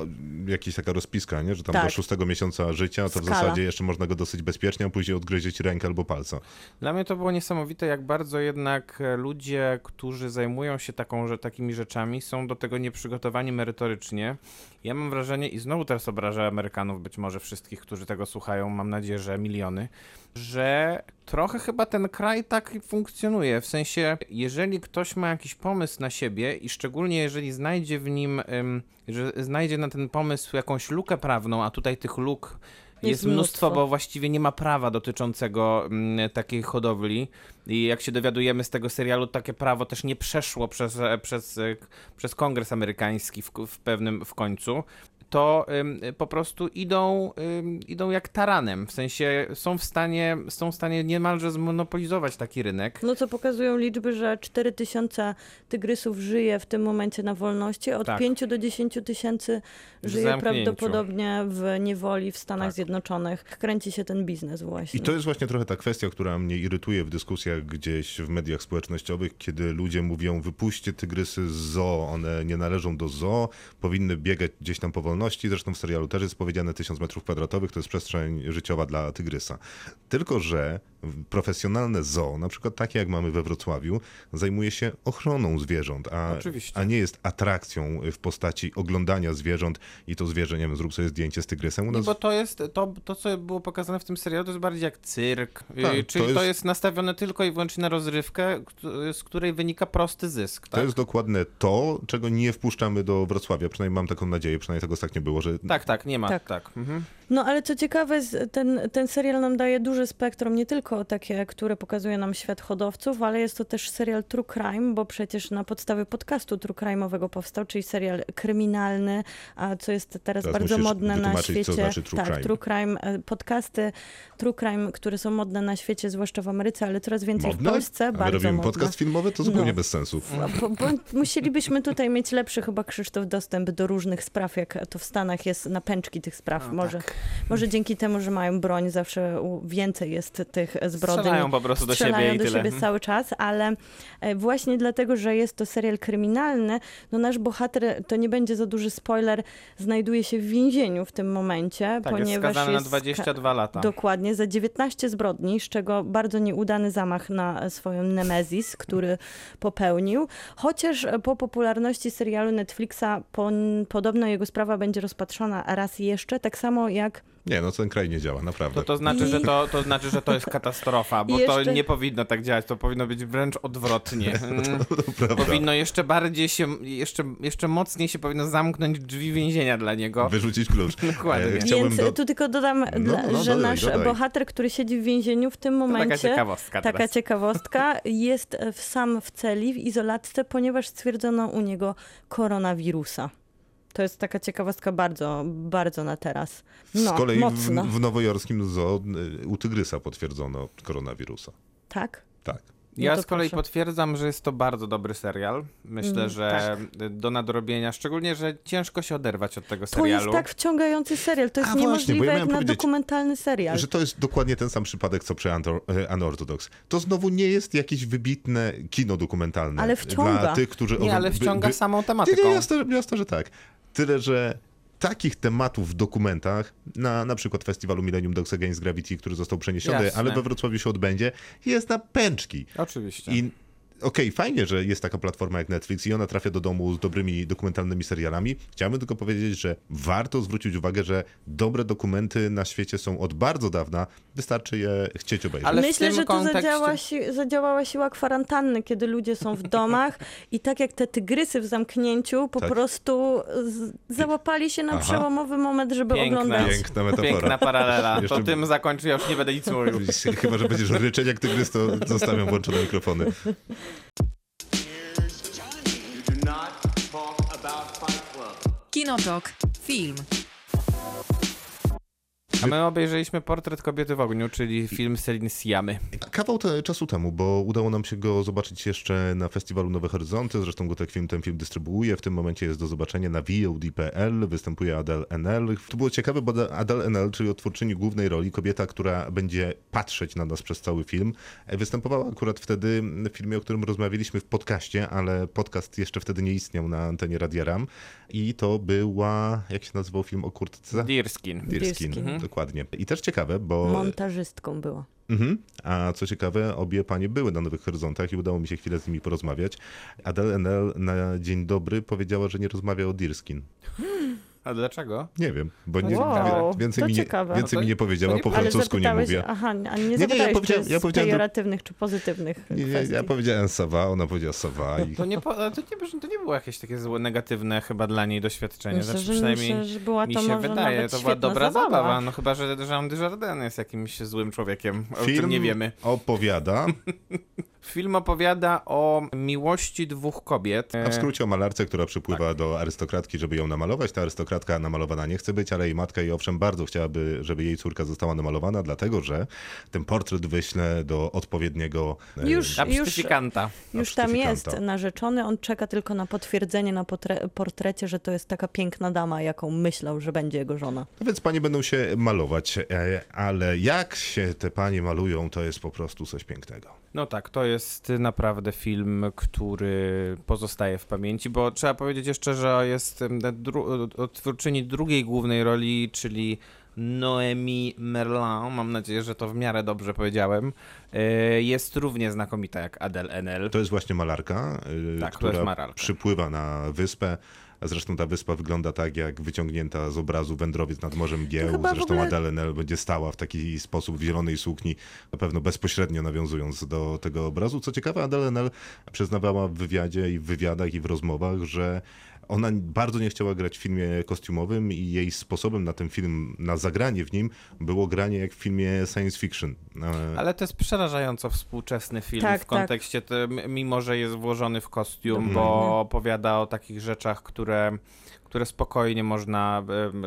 jakaś taka rozpiska, nie? że tam Tak. do szóstego miesiąca życia to w Skala. zasadzie jeszcze można go dosyć bezpiecznie, a później odgryzie ci rękę albo palca. Dla mnie to było niesamowite, jak bardzo jednak e, ludzie, którzy zajmują się taką, że, takimi rzeczami, są do tego nieprzygotowani merytorycznie. Ja mam wrażenie, i znowu teraz obrażę Amerykanów, być może wszystkich, którzy tego słuchają, mam nadzieję, że miliony, że trochę chyba ten kraj tak funkcjonuje. W sensie, jeżeli ktoś ma jakiś pomysł na siebie i szczególnie jeżeli znajdzie w nim, że znajdzie na ten pomysł jakąś lukę prawną, a tutaj tych luk jest, mnóstwo, mnóstwo. bo właściwie nie ma prawa dotyczącego mm, takiej hodowli. I jak się dowiadujemy z tego serialu, takie prawo też nie przeszło przez, e, przez, e, przez Kongres Amerykański w, w pewnym w końcu. To po prostu idą, idą jak taranem. W sensie są w stanie, są w stanie niemalże zmonopolizować taki rynek. No co pokazują liczby, że 4 tysiące tygrysów żyje w tym momencie na wolności, od Tak. 5 do 10 tysięcy żyje zamknięciu. prawdopodobnie w niewoli w Stanach Tak. Zjednoczonych. Kręci się ten biznes właśnie. I to jest właśnie trochę ta kwestia, która mnie irytuje w dyskusjach gdzieś w mediach społecznościowych, kiedy ludzie mówią, wypuśćcie tygrysy z zoo, one nie należą do zoo, powinny biegać gdzieś tam po wolności. Wolności, zresztą w serialu też jest powiedziane 1000 metrów kwadratowych, to jest przestrzeń życiowa dla tygrysa. Tylko, że profesjonalne zoo, na przykład takie jak mamy we Wrocławiu, zajmuje się ochroną zwierząt, a, Oczywiście. a nie jest atrakcją w postaci oglądania zwierząt i to zwierzę, nie wiem, zrób sobie zdjęcie z tygrysem. U Nie, nas bo to jest, to, to co było pokazane w tym serialu, to jest bardziej jak cyrk, Tak, Yy, czyli to to jest- jest... nastawione tylko i wyłącznie na rozrywkę, z której wynika prosty zysk, To tak? jest dokładnie to, czego nie wpuszczamy do Wrocławia. Przynajmniej mam taką nadzieję, przynajmniej tak ostatnio było, że Tak, tak, nie ma, Tak. tak. Mhm. No ale co ciekawe, ten, ten serial nam daje duże spektrum, nie tylko takie, które pokazuje nam świat hodowców, ale jest to też serial True Crime, bo przecież na podstawie podcastu True Crime'owego powstał, czyli serial kryminalny, a co jest teraz, Teraz bardzo modne na świecie. co znaczy true tak, crime. True Crime, e, podcasty True Crime, które są modne na świecie, zwłaszcza w Ameryce, ale coraz więcej modne. w Polsce, A my bardzo robimy modne. podcast filmowy, to zupełnie No. bez sensu. Bo, bo musielibyśmy tutaj mieć lepszy chyba Krzysztof dostęp do różnych spraw, jak to w Stanach jest na pęczki tych spraw. No, może, tak. Może dzięki temu, że mają broń, zawsze więcej jest tych zbrodni. Strzelają po prostu do Strzelają siebie i do tyle. siebie Mhm. cały czas, ale e, właśnie dlatego, że jest to serial kryminalny, no nasz bohater, to nie będzie za duży spoiler, znajduje się w więzieniu w tym momencie, Tak, jest ponieważ skazany na jest 22 lata. Dokładnie, za 19 zbrodni, z czego bardzo nieudany zamach na swoją Nemezis, który popełnił. Chociaż po popularności serialu Netflixa pon- podobno jego sprawa będzie rozpatrzona raz jeszcze, tak samo jak Nie, no ten kraj nie działa, naprawdę. To, to, znaczy, I- że to, to znaczy, że to jest katastrofa, bo to Jeszcze- nie powinno tak działać, to powinno być wręcz odwrotnie. Mm, prawda. Powinno jeszcze bardziej się, jeszcze, jeszcze mocniej się powinno zamknąć drzwi więzienia dla niego. Wyrzucić klucz. Dokładnie. E, Więc do... tu tylko dodam, No, dla- no, że dodaj, nasz dodaj. bohater, który siedzi w więzieniu w tym To taka momencie, ciekawostka taka teraz. ciekawostka, jest w, sam w celi, w izolatce, ponieważ stwierdzono u niego koronawirusa. To jest taka ciekawostka bardzo, bardzo na teraz. No, Z kolei w, mocno. w nowojorskim zoo y, u tygrysa potwierdzono koronawirusa. Tak? Tak. Ja No to z kolei proszę. potwierdzam, że jest to bardzo dobry serial. Myślę, Mm, że do nadrobienia, szczególnie, że ciężko się oderwać od tego To serialu. jest tak wciągający serial. To jest A właśnie, niemożliwe ja jak na dokumentalny serial. Że to jest dokładnie ten sam przypadek, co przy Antor- e, Unorthodox. To znowu nie jest jakieś wybitne kino dokumentalne. Ale wciąga. Dla tych, którzy... Nie, ale by- wciąga by- samą Nie, tematyką. nie, jasne, jasne, że tak. Tyle, że takich tematów w dokumentach, na, na przykład festiwalu Millennium Dogs Against Gravity, który został przeniesiony, Jasne. ale we Wrocławiu się odbędzie, jest na pęczki. Oczywiście. I okej, fajnie, że jest taka platforma jak Netflix i ona trafia do domu z dobrymi dokumentalnymi serialami. Chciałbym tylko powiedzieć, że warto zwrócić uwagę, że dobre dokumenty na świecie są od bardzo dawna. Wystarczy je chcieć obejrzeć. Ale Myślę, że tu kontekście- zadziała si- zadziałała siła kwarantanny, kiedy ludzie są w domach i tak jak te tygrysy w zamknięciu, po Tak. prostu z- załapali się na Aha. przełomowy moment, żeby Piękna. oglądać. Piękna metafora. Piękna paralela. Jeszcze- To tym zakończę, ja już nie będę nic mówił. Chyba, że będziesz ryczeć jak tygrys, to zostawiam włączone mikrofony. Kinotok. Film. A my obejrzeliśmy Portret kobiety w ogniu, czyli film Celine Siamy. Kawał te, czasu temu, bo udało nam się go zobaczyć jeszcze na festiwalu Nowe Horyzonty. Zresztą go ten film, ten film dystrybuuje. W tym momencie jest do zobaczenia na VOD.pl. Występuje Adele NL. To było ciekawe, bo Adele NL, czyli odtwórczyni głównej roli, kobieta, która będzie patrzeć na nas przez cały film, występowała akurat wtedy w filmie, o którym rozmawialiśmy w podcaście, ale podcast jeszcze wtedy nie istniał na antenie Radia Ram. I to była, jak się nazywał film o kurtce? Deerskin. Deerskin. Deerskin. Dokładnie. I też ciekawe, bo... Montażystką była. Mhm. A co ciekawe, obie panie były na Nowych Horyzontach i udało mi się chwilę z nimi porozmawiać. Adele NL na dzień dobry powiedziała, że nie rozmawia o Deerskin. A dlaczego? Nie wiem, bo nie, Wow, więcej, mi nie, więcej No to- mi nie powiedziała, nie- po francusku nie mówię. Aha, a nie nie, zapytałeś, ja powiedziałem- czy ja powiedziałem pejoratywnych czy pozytywnych Nie, nie, ja powiedziałem Sawa, ona powiedziała Sawa i To nie, to, nie, to nie było jakieś takie złe, negatywne chyba dla niej doświadczenie. Myślę, znaczy że, przynajmniej myślę, że była mi to się może wydaje, to była dobra zabawa. zabawa. No chyba, że Jean Dujardin jest jakimś złym człowiekiem, o film czym nie wiemy. opowiada, Film opowiada o miłości dwóch kobiet. a w skrócie o malarce, która przypływa do arystokratki, żeby ją namalować. Ta arystokratka namalowana nie chce być, ale jej matka i owszem bardzo chciałaby, żeby jej córka została namalowana, dlatego że ten portret wyśle do odpowiedniego... e, Już- Absztyfikanta. Już tam jest narzeczony, on czeka tylko na potwierdzenie na potre- portrecie, że to jest taka piękna dama, jaką myślał, że będzie jego żona. No więc panie będą się malować, e, ale jak się te panie malują, to jest po prostu coś pięknego. No tak, to jest naprawdę film, który pozostaje w pamięci, bo trzeba powiedzieć jeszcze, że jest dru- twórczyni drugiej głównej roli, czyli Noemi Merlin, mam nadzieję, że to w miarę dobrze powiedziałem, e, jest równie znakomita jak Adele Enel. To jest właśnie malarka, y, Tak, to która przypływa na wyspę. A zresztą ta wyspa wygląda tak, jak wyciągnięta z obrazu wędrowiec nad Morzem Gieł. Zresztą ogóle- Adele Nel będzie stała w taki sposób w zielonej sukni, na pewno bezpośrednio nawiązując do tego obrazu. Co ciekawe, Adele Nel przyznawała w wywiadzie i w wywiadach i w rozmowach, że ona bardzo nie chciała grać w filmie kostiumowym i jej sposobem na ten film, na zagranie w nim było granie jak w filmie science fiction. E, Ale to jest przerażająco współczesny film Tak, w kontekście, te, m- mimo że jest włożony w kostium, bo Dokładnie. opowiada o takich rzeczach, które, które spokojnie można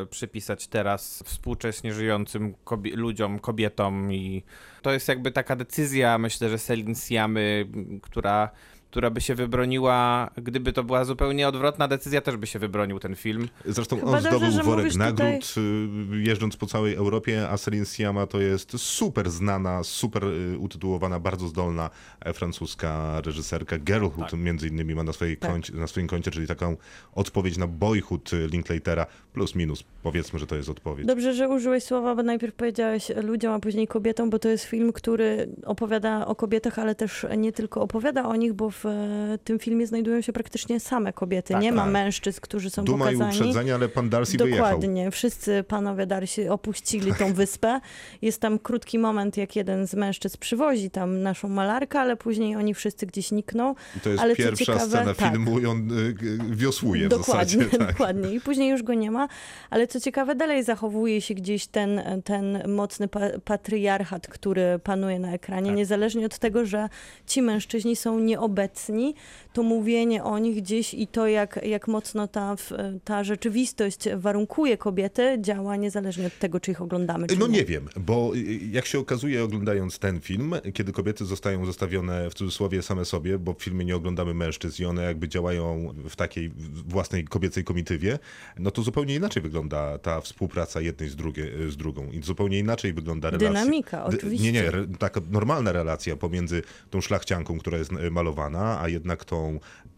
przypisać teraz współcześnie żyjącym kobie- ludziom, kobietom i to jest jakby taka decyzja, myślę, że Celine Siamy, która która by się wybroniła, gdyby to była zupełnie odwrotna decyzja, też by się wybronił ten film. Zresztą Chyba on dobrze, zdobył że worek nagród y, jeżdżąc po całej Europie, a Celine Sciamma to jest super znana, super y, utytułowana, bardzo zdolna e, francuska reżyserka. Girlhood Tak. między innymi ma na, swojej Tak. koncie, na swoim koncie, czyli taką odpowiedź na Boyhood Linklatera, plus minus. Powiedzmy, że to jest odpowiedź. Dobrze, że użyłeś słowa, bo najpierw powiedziałeś ludziom, a później kobietom, bo to jest film, który opowiada o kobietach, ale też nie tylko opowiada o nich, bo w e, tym filmie znajdują się praktycznie same kobiety. Tak, nie ma tak. mężczyzn, którzy są Duma i pokazani. uprzedzenia, ale pan Darcy wyjechał. Dokładnie. Wszyscy panowie Darsi opuścili tą wyspę. Jest tam krótki moment, jak jeden z mężczyzn przywozi tam naszą malarkę, ale później oni wszyscy gdzieś nikną. I to jest Ale pierwsza ciekawe, scena tak. filmu i on y, y, wiosłuje w dokładnie, zasadzie. Tak. dokładnie. I później już go nie ma. Ale co ciekawe, dalej zachowuje się gdzieś ten, ten mocny pa patriarchat, który panuje na ekranie, Tak. niezależnie od tego, że ci mężczyźni są nieobecni, obecní, to mówienie o nich gdzieś i to, jak, jak mocno ta, ta rzeczywistość warunkuje kobiety, działa niezależnie od tego, czy ich oglądamy. Czy No nie wiem, bo y, jak się okazuje oglądając ten film, kiedy kobiety zostają zostawione w cudzysłowie same sobie, bo w filmie nie oglądamy mężczyzn i one jakby działają w takiej własnej kobiecej komitywie, no to zupełnie inaczej wygląda ta współpraca jednej z, drugie, z drugą i zupełnie inaczej wygląda relacja. Dynamika, D- oczywiście. Nie, nie, re, taka normalna relacja pomiędzy tą szlachcianką, która jest e, malowana, a jednak tą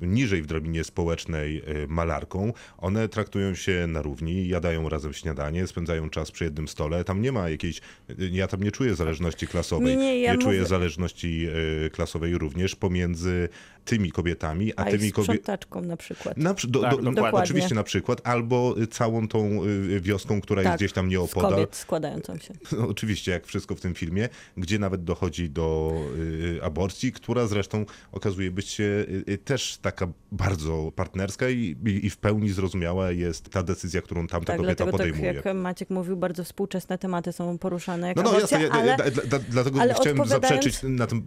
niżej w drabinie społecznej e, malarką. One traktują się na równi, jadają razem śniadanie, spędzają czas przy jednym stole. Tam nie ma jakiejś, e, ja tam nie czuję zależności klasowej. Nie, nie, ja czuję mówię- zależności e, klasowej również pomiędzy tymi kobietami, a, A tymi z kobietami. na przykład. Na, do, Tak, do, dokładnie. Oczywiście na przykład, albo y, całą tą y, wioską, która jest Tak, gdzieś tam Z nieopodal. kobiet składającą się. No, oczywiście, jak wszystko w tym filmie, gdzie nawet dochodzi do y, aborcji, która zresztą okazuje być się y, y, też taka bardzo partnerska i, i, i w pełni zrozumiała jest ta decyzja, którą tamta Tak, kobieta dlatego podejmuje. tak jak Maciek mówił, bardzo współczesne tematy są poruszane jak No, no, aborcja, jasne, ja, ale... ja, dla, dlatego ale chciałem zaprzeczyć na tym.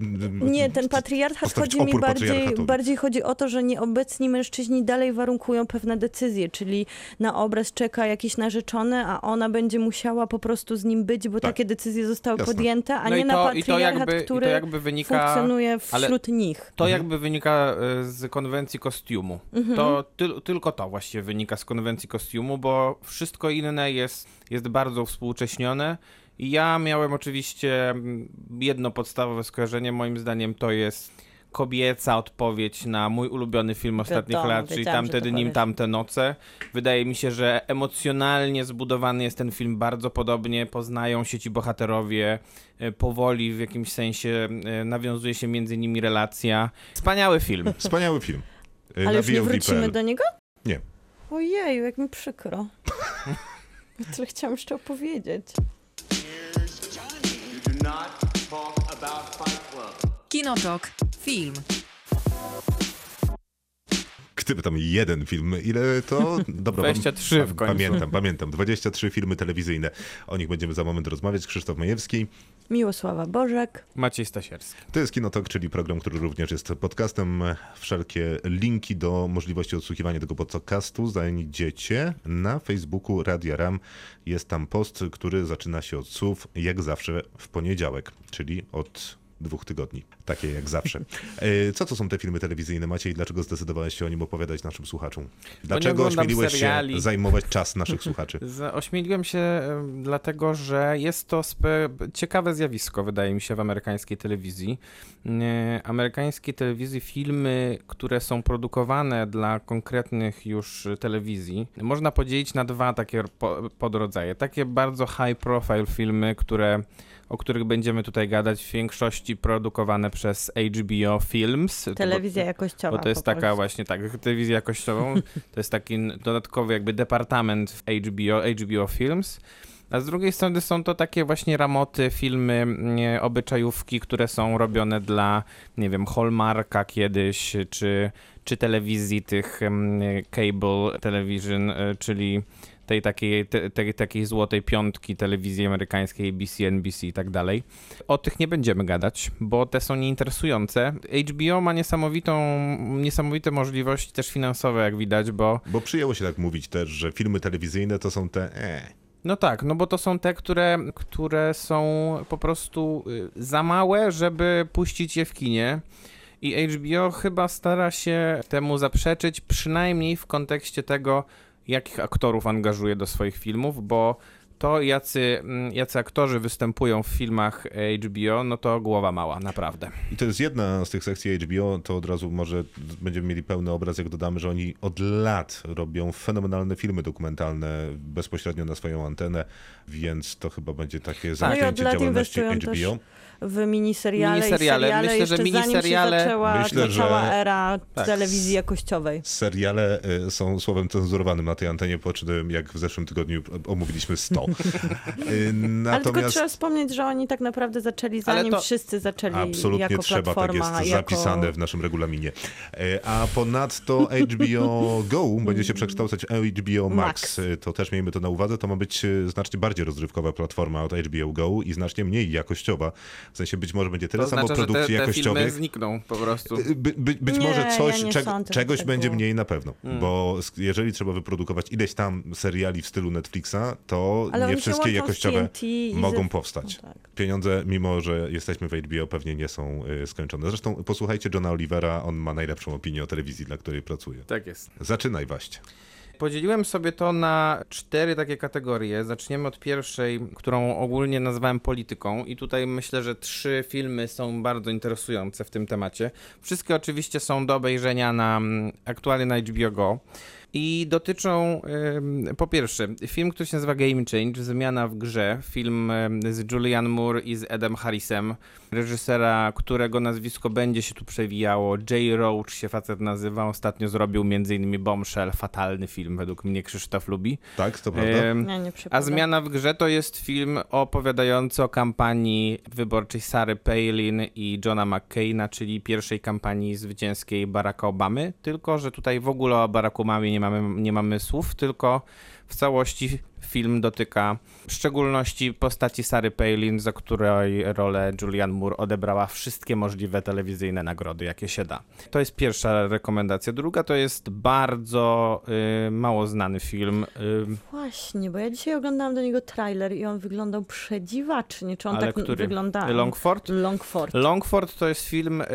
Nie, ten patriarchat chodzi mi bardziej, bardziej chodzi o to, że nieobecni mężczyźni dalej warunkują pewne decyzje, czyli na obraz czeka jakiś narzeczony, a ona będzie musiała po prostu z nim być, bo Tak. takie decyzje zostały Jasne. podjęte, a No nie na to, to patriarchat, jakby, który jakby wynika... funkcjonuje wśród nich. To Mhm. jakby wynika e, z konwencji kostiumu. Mhm. To tyl, tylko to właściwie wynika z konwencji kostiumu, bo wszystko inne jest, jest bardzo współcześnione. I ja miałem oczywiście mm, jedno podstawowe skojarzenie, moim zdaniem to jest kobieca odpowiedź na mój ulubiony film ostatnich Wiadomo, lat, czyli wiedziałam, że Tamte noce. Wydaje mi się, że emocjonalnie zbudowany jest ten film bardzo podobnie, poznają się ci bohaterowie, e, powoli w jakimś sensie e, nawiązuje się między nimi relacja. Wspaniały film. Wspaniały film. Y, Ale na już nie wrócimy do niego? Nie. Ojeju, jak mi przykro. Tyle chciałam jeszcze opowiedzieć. Kinotok. Film. Gdyby tam jeden film, ile to? Dobra, pam- 23 w końcu. Pamiętam, pamiętam. 23 filmy telewizyjne. O nich będziemy za moment rozmawiać. Krzysztof Majewski. Miłosława Bożek. Maciej Stasierski. To jest Kinotok, czyli program, który również jest podcastem. Wszelkie linki do możliwości odsłuchiwania tego podcastu znajdziecie na Facebooku Radia Ram. Jest tam post, który zaczyna się od słów jak zawsze w poniedziałek, czyli od dwóch tygodni. Takie jak zawsze. E, Co to są te filmy telewizyjne, Maciej? Dlaczego zdecydowałeś się o nim opowiadać naszym słuchaczom? Dlaczego ośmieliłeś się seriali. zajmować czas naszych słuchaczy? Ośmieliłem się dlatego, że jest to ciekawe zjawisko, wydaje mi się, w amerykańskiej telewizji. Amerykańskiej telewizji filmy, które są produkowane dla konkretnych już telewizji, można podzielić na dwa takie po- podrodzaje. Takie bardzo high profile filmy, które o których będziemy tutaj gadać, w większości produkowane przez HBO Films. Telewizja jakościowa. bo to jest taka właśnie, tak, telewizję jakościową. To jest taki dodatkowy jakby departament w HBO, HBO Films. A z drugiej strony są to takie właśnie ramoty, filmy, nie, obyczajówki, które są robione dla, nie wiem, Hallmarka kiedyś, czy, czy telewizji tych em, cable television, e, czyli tej takiej, te, tej takiej złotej piątki telewizji amerykańskiej, ABC, NBC i tak dalej. O tych nie będziemy gadać, bo te są nieinteresujące. HBO ma niesamowitą, niesamowite możliwości też finansowe, jak widać, bo Bo przyjęło się tak mówić też, że filmy telewizyjne to są te e, no tak, no bo to są te, które, które są po prostu y, za małe, żeby puścić je w kinie. I HBO chyba stara się temu zaprzeczyć, przynajmniej w kontekście tego, jakich aktorów angażuje do swoich filmów, bo to jacy, mm, jacy aktorzy występują w filmach HBO, no to głowa mała, naprawdę. I to jest jedna z tych sekcji HBO, to od razu może będziemy mieli pełny obraz, jak dodamy, że oni od lat robią fenomenalne filmy dokumentalne bezpośrednio na swoją antenę, więc to chyba będzie takie No i zamknięcie lat działalności inwestują też HBO. W miniseriale, Miniseriale. i seriale, Myślę, że miniseriale- zanim się zaczęła Myślę, że- era Tak. telewizji jakościowej. Seriale y, są słowem cenzurowanym na tej antenie, po czym jak w zeszłym tygodniu omówiliśmy 100. Y, Ale tylko Natomiast trzeba wspomnieć, że oni tak naprawdę zaczęli, zanim to- wszyscy zaczęli absolutnie jako trzeba, tak jest jako... zapisane w naszym regulaminie. Y, A ponadto HBO Go będzie się przekształcać w HBO Max. Max. To też miejmy to na uwadze. To ma być znacznie bardziej rozrywkowa platforma od HBO Go i znacznie mniej jakościowa. W sensie być może będzie tyle To samo znaczy, że te, produkcji te filmy jakościowych. znikną po prostu. By, by, być Nie, może ja coś, sądzę, czegoś tak będzie było. mniej na pewno, Hmm. bo jeżeli trzeba wyprodukować ileś tam seriali w stylu Netflixa, to Ale nie wszystkie jakościowe mogą ze- powstać. No tak. Pieniądze, mimo że jesteśmy w HBO, pewnie nie są y, skończone. Zresztą posłuchajcie Johna Olivera, on ma najlepszą opinię o telewizji, dla której pracuje. Tak jest. Zaczynaj waść. Podzieliłem sobie to na cztery takie kategorie. Zaczniemy od pierwszej, którą ogólnie nazwałem polityką, i tutaj myślę, że trzy filmy są bardzo interesujące w tym temacie. Wszystkie oczywiście są do obejrzenia na mm, aktualnie na HBO Go. I dotyczą, po pierwsze, film, który się nazywa Game Change, Zmiana w grze. Film z Julianne Moore i z Edem Harrisem, reżysera, którego nazwisko będzie się tu przewijało. Jay Roach się facet nazywa. Ostatnio zrobił m.in. Bombshell, fatalny film, według mnie Krzysztof lubi. Tak, to prawda? Ym, Nie, nie a. Zmiana w grze to jest film opowiadający o kampanii wyborczej Sary Palin i Johna McCaina, czyli pierwszej kampanii zwycięskiej Baracka Obamy. Tylko, że tutaj w ogóle o Baracku Obamie nie mamy, nie mamy słów, tylko w całości film dotyka w szczególności postaci Sary Palin, za której rolę Julianne Moore odebrała wszystkie możliwe telewizyjne nagrody, jakie się da. To jest pierwsza rekomendacja. Druga to jest bardzo y, mało znany film. Y, Właśnie, bo ja dzisiaj oglądałam do niego trailer i on wyglądał przedziwacznie. Czy on tak który? wygląda? Longford? Longford. Longford to jest film y,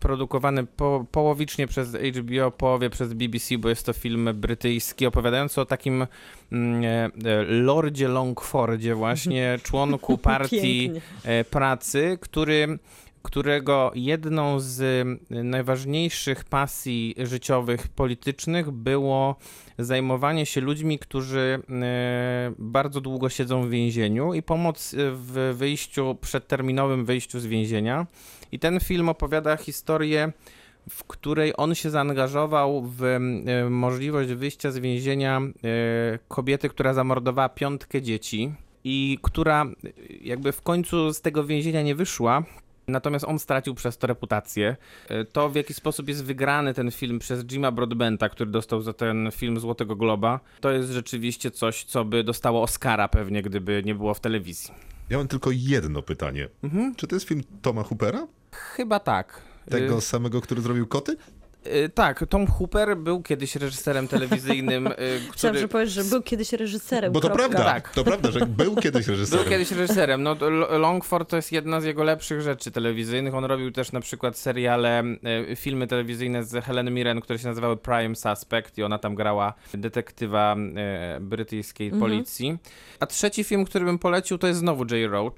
produkowany po, połowicznie przez HBO, połowie przez BBC, bo jest to film brytyjski opowiadający o takim mm, Lordzie Longfordzie właśnie, członku partii e, pracy, który którego jedną z y, najważniejszych pasji życiowych, politycznych było zajmowanie się ludźmi, którzy e, bardzo długo siedzą w więzieniu i pomoc w wyjściu, przedterminowym wyjściu z więzienia. I ten film opowiada historię, w której on się zaangażował w e, możliwość wyjścia z więzienia e, kobiety, która zamordowała piątkę dzieci i która e, jakby w końcu z tego więzienia nie wyszła, Natomiast on stracił przez to reputację. To, w jaki sposób jest wygrany ten film przez Jima Broadbenta, który dostał za ten film Złotego Globa, to jest rzeczywiście coś, co by dostało Oscara pewnie, gdyby nie było w telewizji. Ja mam tylko jedno pytanie. Mhm. Czy to jest film Toma Hoopera? Chyba tak. Tego Y, samego, który zrobił Koty? Y, Tak, Tom Hooper był kiedyś reżyserem telewizyjnym, y, który że powiesz, że był kiedyś reżyserem. Bo to kropka. prawda, Tak. to prawda, że był kiedyś reżyserem. był kiedyś reżyserem. No, Longford to jest jedna z jego lepszych rzeczy telewizyjnych. On robił też na przykład seriale, y, filmy telewizyjne z Helen Mirren, które się nazywały Prime Suspect i ona tam grała detektywa brytyjskiej policji. A trzeci film, który bym polecił, to jest znowu Jay Roach.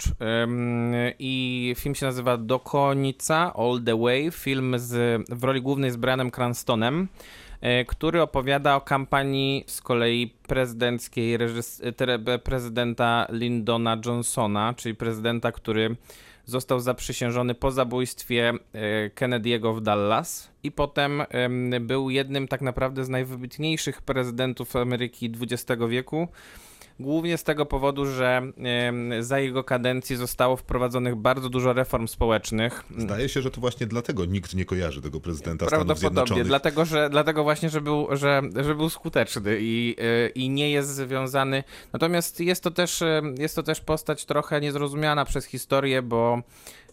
I film się nazywa Dokonica All the Way. Film z, w roli głównej z Brianem Cranstonem, e, który opowiada o kampanii z kolei prezydenckiej reżys- tere- prezydenta Lyndona Johnsona, czyli prezydenta, który został zaprzysiężony po zabójstwie e, Kennedy'ego w Dallas i potem em, był jednym tak naprawdę z najwybitniejszych prezydentów Ameryki XX wieku. Głównie z tego powodu, że za jego kadencji zostało wprowadzonych bardzo dużo reform społecznych. Zdaje się, że to właśnie dlatego nikt nie kojarzy tego prezydenta Stanów Prawdopodobnie, Zjednoczonych. dlatego, że, dlatego właśnie, że był, że, że był skuteczny i, y, i nie jest związany. Natomiast jest to, też, y, jest to też postać trochę niezrozumiana przez historię, bo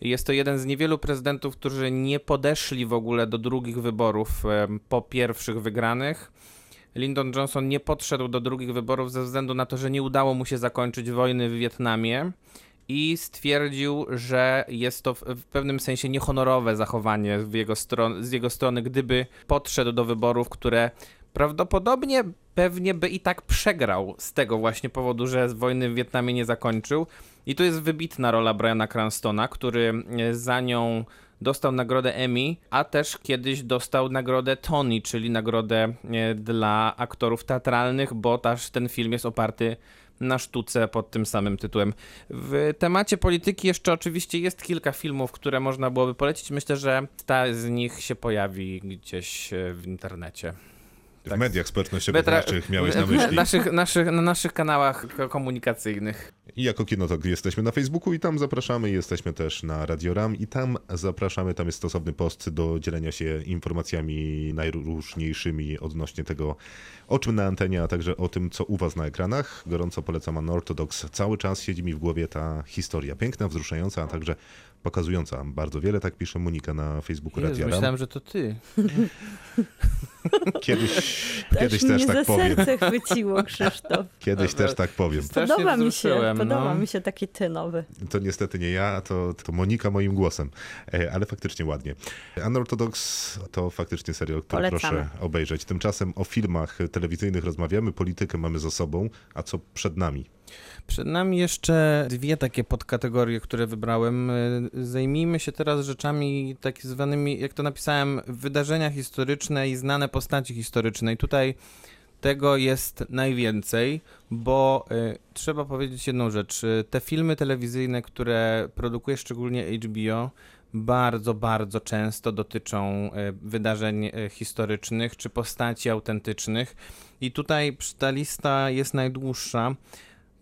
jest to jeden z niewielu prezydentów, którzy nie podeszli w ogóle do drugich wyborów po pierwszych wygranych. Lyndon Johnson nie podszedł do drugich wyborów ze względu na to, że nie udało mu się zakończyć wojny w Wietnamie i stwierdził, że jest to w, pewnym sensie niehonorowe zachowanie jego stron, z jego strony, gdyby podszedł do wyborów, które prawdopodobnie pewnie by i tak przegrał z tego właśnie powodu, że wojny w Wietnamie nie zakończył. I tu jest wybitna rola Briana Cranstona, który e, za nią dostał nagrodę Emmy, a też kiedyś dostał nagrodę Tony, czyli nagrodę e, dla aktorów teatralnych, bo też ten film jest oparty na sztuce pod tym samym tytułem. W temacie polityki jeszcze oczywiście jest kilka filmów, które można byłoby polecić. Myślę, że ta z nich się pojawi gdzieś e, w internecie. W mediach społecznościowych miałeś na myśli. Naszych, naszych, na naszych kanałach ko- komunikacyjnych. I jako Kinotok jesteśmy na Facebooku i tam zapraszamy. Jesteśmy też na Radio Ram i tam zapraszamy. Tam jest stosowny post do dzielenia się informacjami najróżniejszymi odnośnie tego, o czym na antenie, a także o tym, co u was na ekranach. Gorąco polecam Unorthodox. Cały czas siedzi mi w głowie ta historia. Piękna, wzruszająca, a także pokazująca bardzo wiele. Tak pisze Monika na Facebooku Jezu, Radio Ram. myślałem, że to ty. Kiedyś, Aż kiedyś mnie też tak za powiem. serce chwyciło, Krzysztof. Kiedyś też tak powiem. Podoba mi się, wzruszyłem, podoba no. mi się taki ty nowy. To niestety nie ja, to, to Monika moim głosem, E, ale faktycznie ładnie. Unorthodox to faktycznie serial, który Polecamy. proszę obejrzeć. Tymczasem o filmach telewizyjnych rozmawiamy, politykę mamy za sobą, a co przed nami? Przed nami jeszcze dwie takie podkategorie, które wybrałem. Y, Zajmijmy się teraz rzeczami tak zwanymi, jak to napisałem, wydarzenia historyczne i znane postaci historyczne. I tutaj tego jest najwięcej, bo y, trzeba powiedzieć jedną rzecz. Y, Te filmy telewizyjne, które produkuje szczególnie HBO, bardzo, bardzo często dotyczą wydarzeń historycznych czy postaci autentycznych. I tutaj ta lista jest najdłuższa.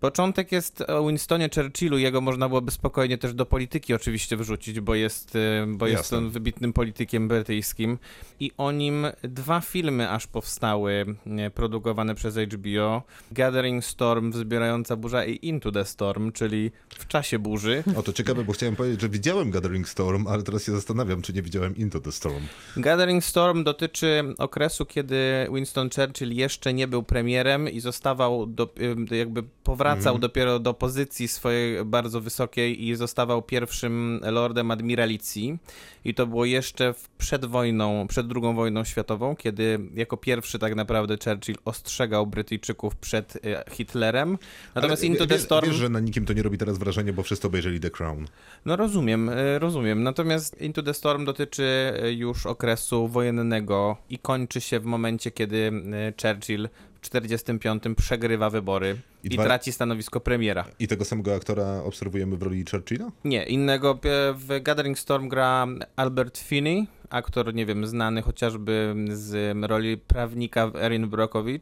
Początek jest o Winstonie Churchillu, jego można byłoby spokojnie też do polityki oczywiście wrzucić, bo jest, y, bo jest on wybitnym politykiem brytyjskim. I o nim dwa filmy aż powstały, nie, produkowane przez HBO. Gathering Storm, Wzbierająca burza i Into the Storm, czyli w czasie burzy. O, to ciekawe, bo chciałem powiedzieć, że widziałem Gathering Storm, ale teraz się zastanawiam, czy nie widziałem Into the Storm. Gathering Storm dotyczy okresu, kiedy Winston Churchill jeszcze nie był premierem i zostawał, do, y, jakby powracał dopiero do pozycji swojej bardzo wysokiej i zostawał pierwszym lordem admiralicji. I to było jeszcze przed wojną, przed drugą wojną światową, kiedy jako pierwszy tak naprawdę Churchill ostrzegał Brytyjczyków przed y, Hitlerem. Natomiast Ale Into the Storm... Wiesz, że na nikim to nie robi teraz wrażenia, bo wszyscy obejrzeli The Crown. No rozumiem, e, rozumiem. Natomiast Into the Storm dotyczy e, już okresu wojennego i kończy się w momencie, kiedy e, Churchill 45 przegrywa wybory I i, dwa- traci stanowisko premiera. I tego samego aktora obserwujemy w roli Churchilla? Nie, innego e, w Gathering Storm gra Albert Finney, aktor, nie wiem, znany chociażby z roli prawnika Erin Brockovich.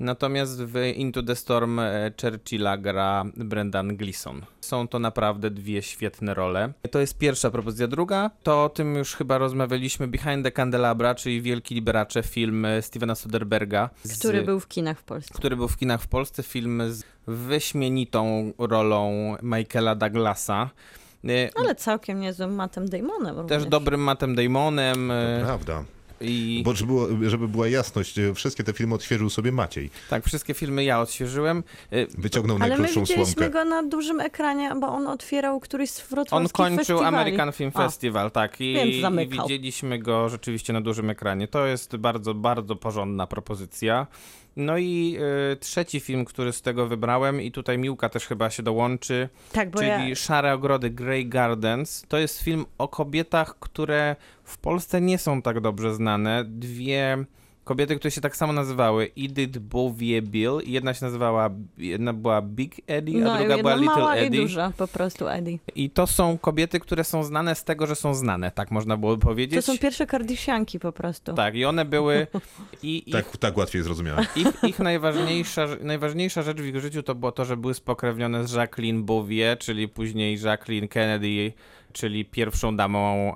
Natomiast w Into the Storm e, Churchilla gra Brendan Gleeson. Są to naprawdę dwie świetne role. To jest pierwsza propozycja. Druga, to o tym już chyba rozmawialiśmy, Behind the Candelabra, czyli Wielki Liberacze, film e, Stevena Soderberga. z- Który był w kinach w Polsce. który był w kinach w Polsce, film z wyśmienitą rolą Michaela Douglasa. E, Ale całkiem niezłym Mattem Damonem Też również. dobrym Mattem Damonem. To prawda. I Bo żeby, było, żeby była jasność, e, wszystkie te filmy odświeżył sobie Maciej. tak, wszystkie filmy ja odświeżyłem. Y, Wyciągnął Ale my najkrótszą widzieliśmy słomkę. go na dużym ekranie, bo on otwierał któryś z wrocławskich On kończył festiwali. American Film A, Festival, tak. I, Więc I widzieliśmy go rzeczywiście na dużym ekranie. To jest bardzo, bardzo porządna propozycja. No i y, trzeci film, który z tego wybrałem, i tutaj Miłka też chyba się dołączy, Tak, bo czyli ja... Szare Ogrody Grey Gardens. To jest film o kobietach, które w Polsce nie są tak dobrze znane. Dwie kobiety, które się tak samo nazywały, Edith Bouvier Bill. I jedna się nazywała, jedna była Big Eddie, a No, druga była Little mała Eddie. i duża, po prostu Eddie. I to są kobiety, które są znane z tego, że są znane, tak można byłoby powiedzieć. To są pierwsze kardiszianki po prostu. Tak, i one były. I ich, Tak, tak łatwiej zrozumiałem. ich, ich najważniejsza, najważniejsza rzecz w ich życiu to było to, że były spokrewnione z Jacqueline Bouvier, czyli później Jacqueline Kennedy, czyli pierwszą damą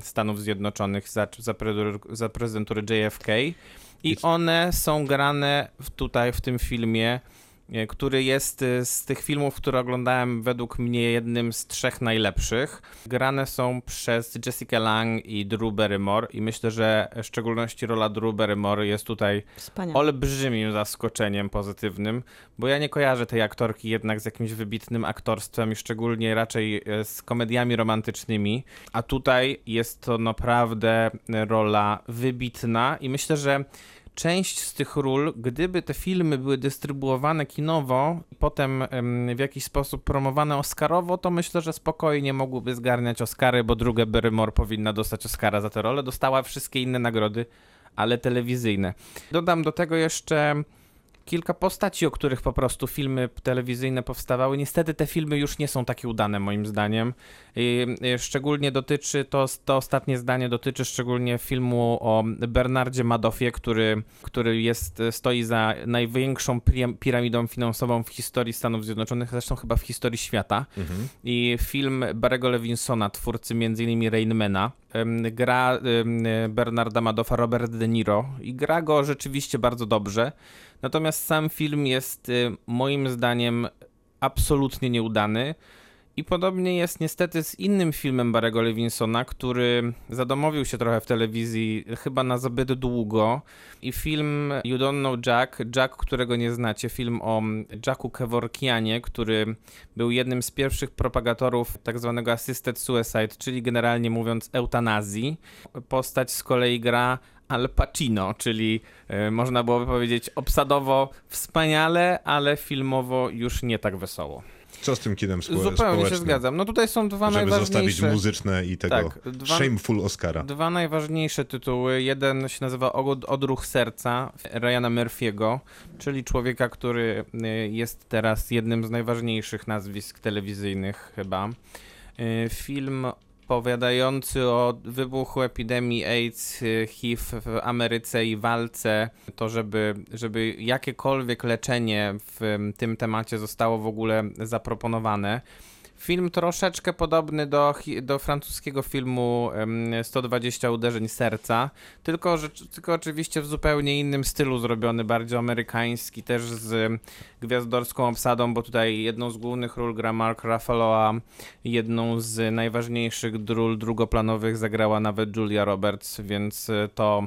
Stanów Zjednoczonych za, za, za prezydentury JFK. I one są grane w, tutaj w tym filmie, który jest e, z tych filmów, które oglądałem według mnie jednym z trzech najlepszych. Grane są przez Jessica Lang i Drew Barrymore i myślę, że w szczególności rola Drew Barrymore jest tutaj Wspaniale. olbrzymim zaskoczeniem pozytywnym, bo ja nie kojarzę tej aktorki jednak z jakimś wybitnym aktorstwem i szczególnie raczej e, z komediami romantycznymi, a tutaj jest to naprawdę rola wybitna i myślę, że część z tych ról, gdyby te filmy były dystrybuowane kinowo, potem em, w jakiś sposób promowane Oscarowo, to myślę, że spokojnie mogłyby zgarniać Oscary, bo druga Barrymore powinna dostać Oscara za tę rolę. Dostała wszystkie inne nagrody, ale telewizyjne. Dodam do tego jeszcze kilka postaci, o których po prostu filmy telewizyjne powstawały. Niestety te filmy już nie są takie udane moim zdaniem. I, i szczególnie dotyczy to, to ostatnie zdanie dotyczy szczególnie filmu o Bernardzie Madoffie, który, który jest, stoi za największą pira- piramidą finansową w historii Stanów Zjednoczonych, zresztą chyba w historii świata. I film Barego Levinsona, twórcy m.in. Rainmana, gra Bernarda Madoffa Robert De Niro i gra go rzeczywiście bardzo dobrze. Natomiast sam film jest y, moim zdaniem absolutnie nieudany. I podobnie jest niestety z innym filmem Barego Levinsona, który zadomowił się trochę w telewizji chyba na zbyt długo. I film You Don't Know Jack, Jack, którego nie znacie, film o Jacku Kevorkianie, który był jednym z pierwszych propagatorów tak zwanego assisted suicide, czyli generalnie mówiąc eutanazji. Postać z kolei gra Al Pacino, czyli e, można byłoby powiedzieć obsadowo wspaniale, ale filmowo już nie tak wesoło. Co z tym kinem spo- Zupełnie się zgadzam. No tutaj są dwa Żeby zostawić najważniejsze. muzyczne i tego Tak, dwa- shameful Oscara. Dwa najważniejsze tytuły. Jeden się nazywa Od- Odruch Serca Ryana Murphy'ego, czyli człowieka, który y, jest teraz jednym z najważniejszych nazwisk telewizyjnych chyba. Y, Film opowiadający o wybuchu epidemii AIDS, y, HIV w Ameryce i walce, to żeby, żeby jakiekolwiek leczenie w tym temacie zostało w ogóle zaproponowane. Film troszeczkę podobny do, do francuskiego filmu em, 120 uderzeń serca, tylko, że, tylko oczywiście w zupełnie innym stylu zrobiony, bardziej amerykański, też z gwiazdorską obsadą, bo tutaj jedną z głównych ról gra Mark Ruffalo, a jedną z najważniejszych ról drugoplanowych zagrała nawet Julia Roberts, więc to,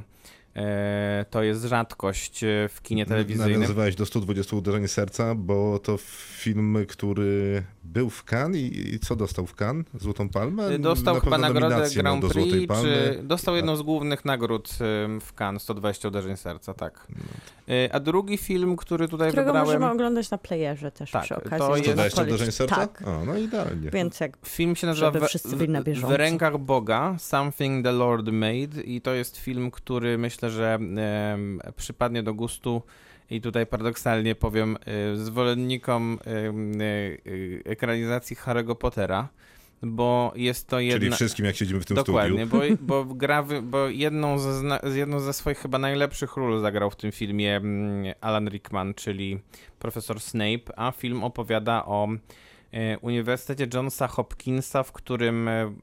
to jest rzadkość e, w kinie telewizyjnym. Nawiązywałeś do 120 uderzeń serca, bo to film, który był w Cannes i, i co dostał w Cannes? Złotą Palmę? Dostał Na chyba nagrodę Grand Prix, Palmy. czy dostał jedną z głównych nagród w Cannes, 120 uderzeń serca, tak. Y, A drugi film, który tutaj Którego wybrałem, możemy oglądać na playerze też Tak, przy to okazji. jest- żeby 120 odpalić. uderzeń serca? Tak, O, no idealnie. więc jak film się nazywa w, w, w rękach Boga, Something the Lord Made i to jest film, który myślę, że em, przypadnie do gustu i tutaj paradoksalnie powiem y, zwolennikom y, y, ekranizacji Harry'ego Pottera, bo jest to jedna... Czyli wszystkim, jak siedzimy w tym Dokładnie, studiu. bo, bo, gra, bo jedną, ze, zna- z jedną ze swoich chyba najlepszych ról zagrał w tym filmie mm, Alan Rickman, czyli profesor Snape, a film opowiada o Uniwersytecie Johnsa Hopkinsa, w którym e,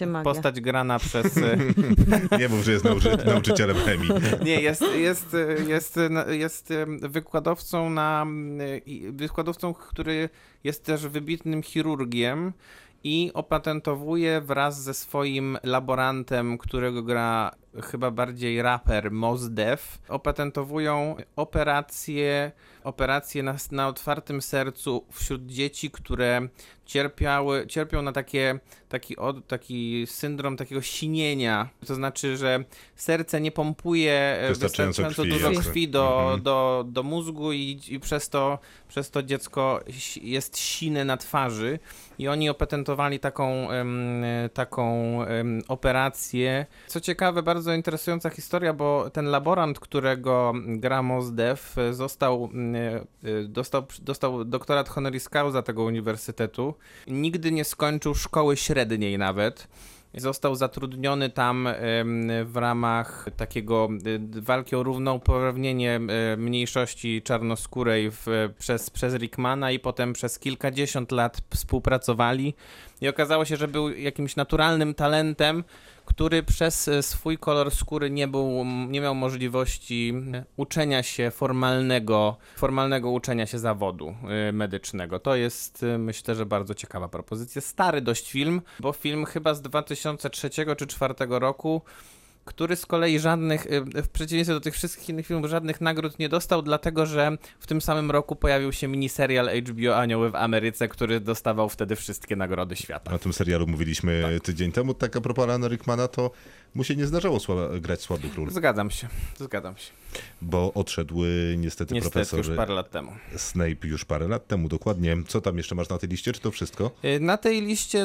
e, magia. postać grana przez... e, Nie mów, że jest nauczy nauczycielem chemii. nie, jest, jest, jest, jest wykładowcą na wykładowcą, który jest też wybitnym chirurgiem i opatentowuje wraz ze swoim laborantem, którego gra chyba bardziej raper Mos Def, opatentowują operacje, operacje na, na otwartym sercu wśród dzieci, które cierpiały, cierpią na takie, taki, od, taki syndrom takiego sinienia. To znaczy, że serce nie pompuje e, Wystarczająco wystarczająco krwi, dużo jasne. krwi do, Mhm. do, do mózgu i, i przez, to, przez to dziecko jest sine na twarzy. I oni opatentowali taką, taką operację. Co ciekawe, bardzo interesująca historia, bo ten laborant, którego gra Mos Def, e, został, dostał, dostał doktorat honoris causa tego uniwersytetu. Nigdy nie skończył szkoły średniej nawet. Został zatrudniony tam w ramach takiego y, walki o równouprawnienie y, mniejszości czarnoskórej w, przez, przez Rickmana i potem przez kilkadziesiąt lat współpracowali. I okazało się, że był jakimś naturalnym talentem, który przez e, swój kolor skóry nie, był, nie miał możliwości e, uczenia się formalnego, formalnego uczenia się zawodu e, medycznego. To jest myślę, że bardzo ciekawa propozycja. Stary dość film, bo film chyba z 2003 czy 2004 roku który z kolei żadnych, e, w przeciwieństwie do tych wszystkich innych filmów, żadnych nagród nie dostał, dlatego że w tym samym roku pojawił się miniserial HBO Anioły w Ameryce, który dostawał wtedy wszystkie nagrody świata. O tym serialu mówiliśmy Tak. tydzień temu. Tak a propos Alana Rickmana, to mu się nie zdarzało słaba, grać słabych ról, Zgadzam się, zgadzam się. bo odszedł niestety, Niestety profesor już parę lat temu. Snape już parę lat temu, dokładnie. Co tam jeszcze masz na tej liście, czy to wszystko? Y, Na tej liście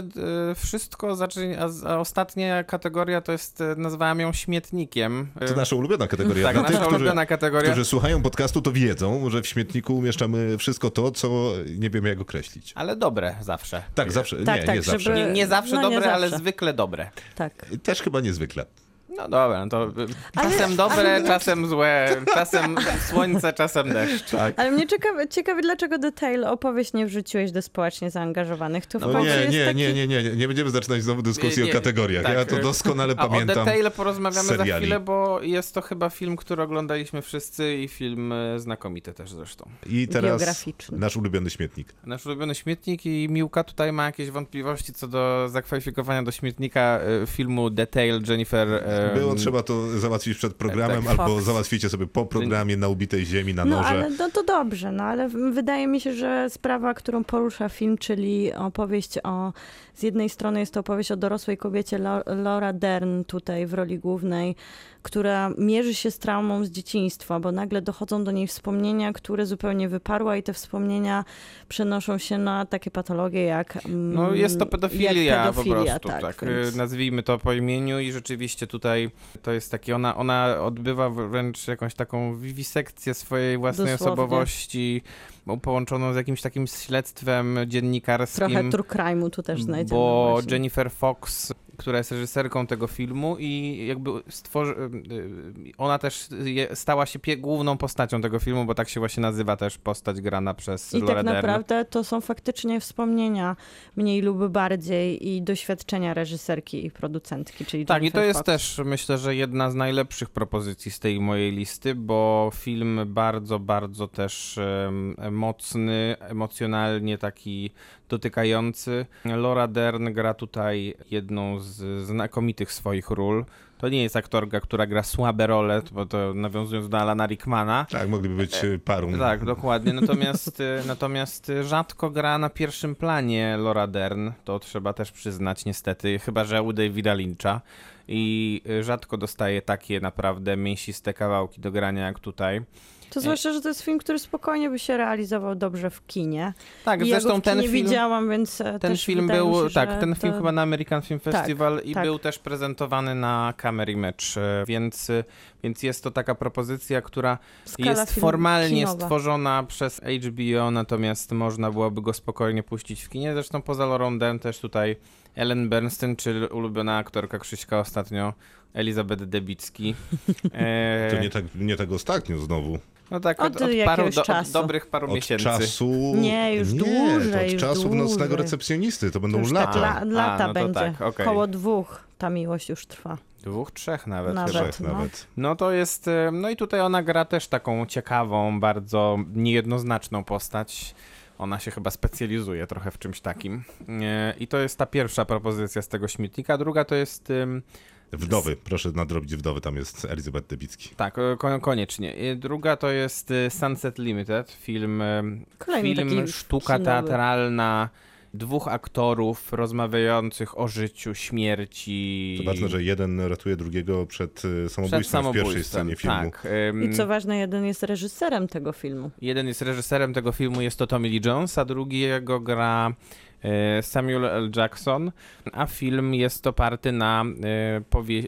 y, wszystko, zacznie, a, ostatnia kategoria to jest, y, nazwałem ją śmietnikiem. To nasza ulubiona kategoria. tak, Dla nasza tych, którzy, ulubiona kategoria. którzy słuchają podcastu, to wiedzą, że w śmietniku umieszczamy wszystko to, co nie wiemy jak określić. Ale dobre zawsze. Tak, zawsze. Tak, nie, tak, nie zawsze. żeby- Nie, nie zawsze No, nie dobre, ale zawsze. zwykle dobre. Tak. Też chyba niezwykle. utvecklat No dobra, no to y, Ale- czasem dobre, ale- czasem złe, czasem słońce, czasem deszcz. Tak. Ale mnie ciekawe, ciekawe, dlaczego Detail opowieść nie wrzuciłeś do społecznie zaangażowanych. To w No nie, jest nie, taki... nie, nie, nie, nie będziemy zaczynać znowu dyskusji Nie, nie, o kategoriach. tak. Ja to doskonale A o pamiętam. Detaile porozmawiamy za seriali. chwilę, bo jest to chyba film, który oglądaliśmy wszyscy i film y, znakomity też zresztą. I teraz nasz ulubiony śmietnik. Nasz ulubiony śmietnik i Miłka tutaj ma jakieś wątpliwości co do zakwalifikowania do śmietnika e, filmu Detail Jennifer. Było trzeba to załatwić przed programem, tak. albo Fox. załatwicie sobie po programie na ubitej ziemi, na No noże. ale no to dobrze, no ale wydaje mi się, że sprawa, którą porusza film, czyli opowieść o, z jednej strony jest to opowieść o dorosłej kobiecie Laura Dern tutaj w roli głównej, która mierzy się z traumą z dzieciństwa, bo nagle dochodzą do niej wspomnienia, które zupełnie wyparła i te wspomnienia przenoszą się na takie patologie jak mm, No jest to pedofilia, pedofilia, po prostu, tak, tak. więc- e, Nazwijmy to po imieniu i rzeczywiście tutaj to jest takie, ona, ona odbywa wręcz jakąś taką wiwisekcję swojej własnej Dosłownie. osobowości, bo połączoną z jakimś takim śledztwem dziennikarskim. Trochę true crime'u tu też znajdziemy. Bo właśnie. Jennifer Fox, która jest reżyserką tego filmu i jakby stworzy... ona też stała się główną postacią tego filmu, bo tak się właśnie nazywa też postać grana przez I Laura tak Dern. naprawdę to są faktycznie wspomnienia mniej lub bardziej i doświadczenia reżyserki i producentki, czyli Tak, i to jest Fox. też myślę, że jedna z najlepszych propozycji z tej mojej listy, bo film bardzo, bardzo też em, mocny, emocjonalnie taki dotykający. Laura Dern gra tutaj jedną z znakomitych swoich ról. To nie jest aktorka, która gra słabe role, bo to nawiązując do Alana Rickmana. Tak, mogliby być y, parą. Tak, dokładnie. Natomiast, y, natomiast rzadko gra na pierwszym planie Laura Dern, to trzeba też przyznać niestety, chyba że u Davida Lyncha. I rzadko dostaje takie naprawdę mięsiste kawałki do grania jak tutaj. To zwłaszcza, że to jest film, który spokojnie by się realizował dobrze w kinie. Tak, I ja zresztą w ten film. widziałam, więc e, Ten film był, się, tak, ten film to... chyba na American Film Festival i tak. był też prezentowany na Camera Match, e, więc, e, więc jest to taka propozycja, która skala jest formalnie kinowa. stworzona przez HBO, natomiast można byłoby go spokojnie puścić w kinie. Zresztą poza Laurą Dern też tutaj Ellen Bernstein, czy ulubiona aktorka Krzyśka ostatnio, Elizabeth Debicki. E, To nie tak, nie tak ostatnio znowu. no tak, Od od, od, paru, do, od czasu. dobrych paru Od miesięcy. czasu... Nie, już nie, dłużej, od czasów nocnego recepcjonisty. To będą już lata. tak la, lata A, no to będzie. tak, okej. Koło dwóch ta miłość już trwa. Dwóch, trzech nawet. Nawet. Trzech no. nawet. No to jest, no i tutaj ona gra też taką ciekawą, bardzo niejednoznaczną postać. Ona się chyba specjalizuje trochę w czymś takim. E, I to jest ta pierwsza propozycja z tego śmietnika. Druga to jest Wdowy, proszę nadrobić Wdowy, tam jest Elizabeth Debicki. Tak, e, ko- koniecznie. I Druga to jest e, Sunset Limited, film, e, Kolejny film taki sztuka kinowy. teatralna dwóch aktorów rozmawiających o życiu, śmierci. To ważne, że jeden ratuje drugiego przed y, przed samobójstwem, w samobójstwem. pierwszej scenie filmu. Tak. I co ważne, jeden jest reżyserem tego filmu. Jeden jest reżyserem tego filmu, jest to Tommy Lee Jones, a drugiego gra Samuel L. Jackson, a film jest oparty na, e, powie-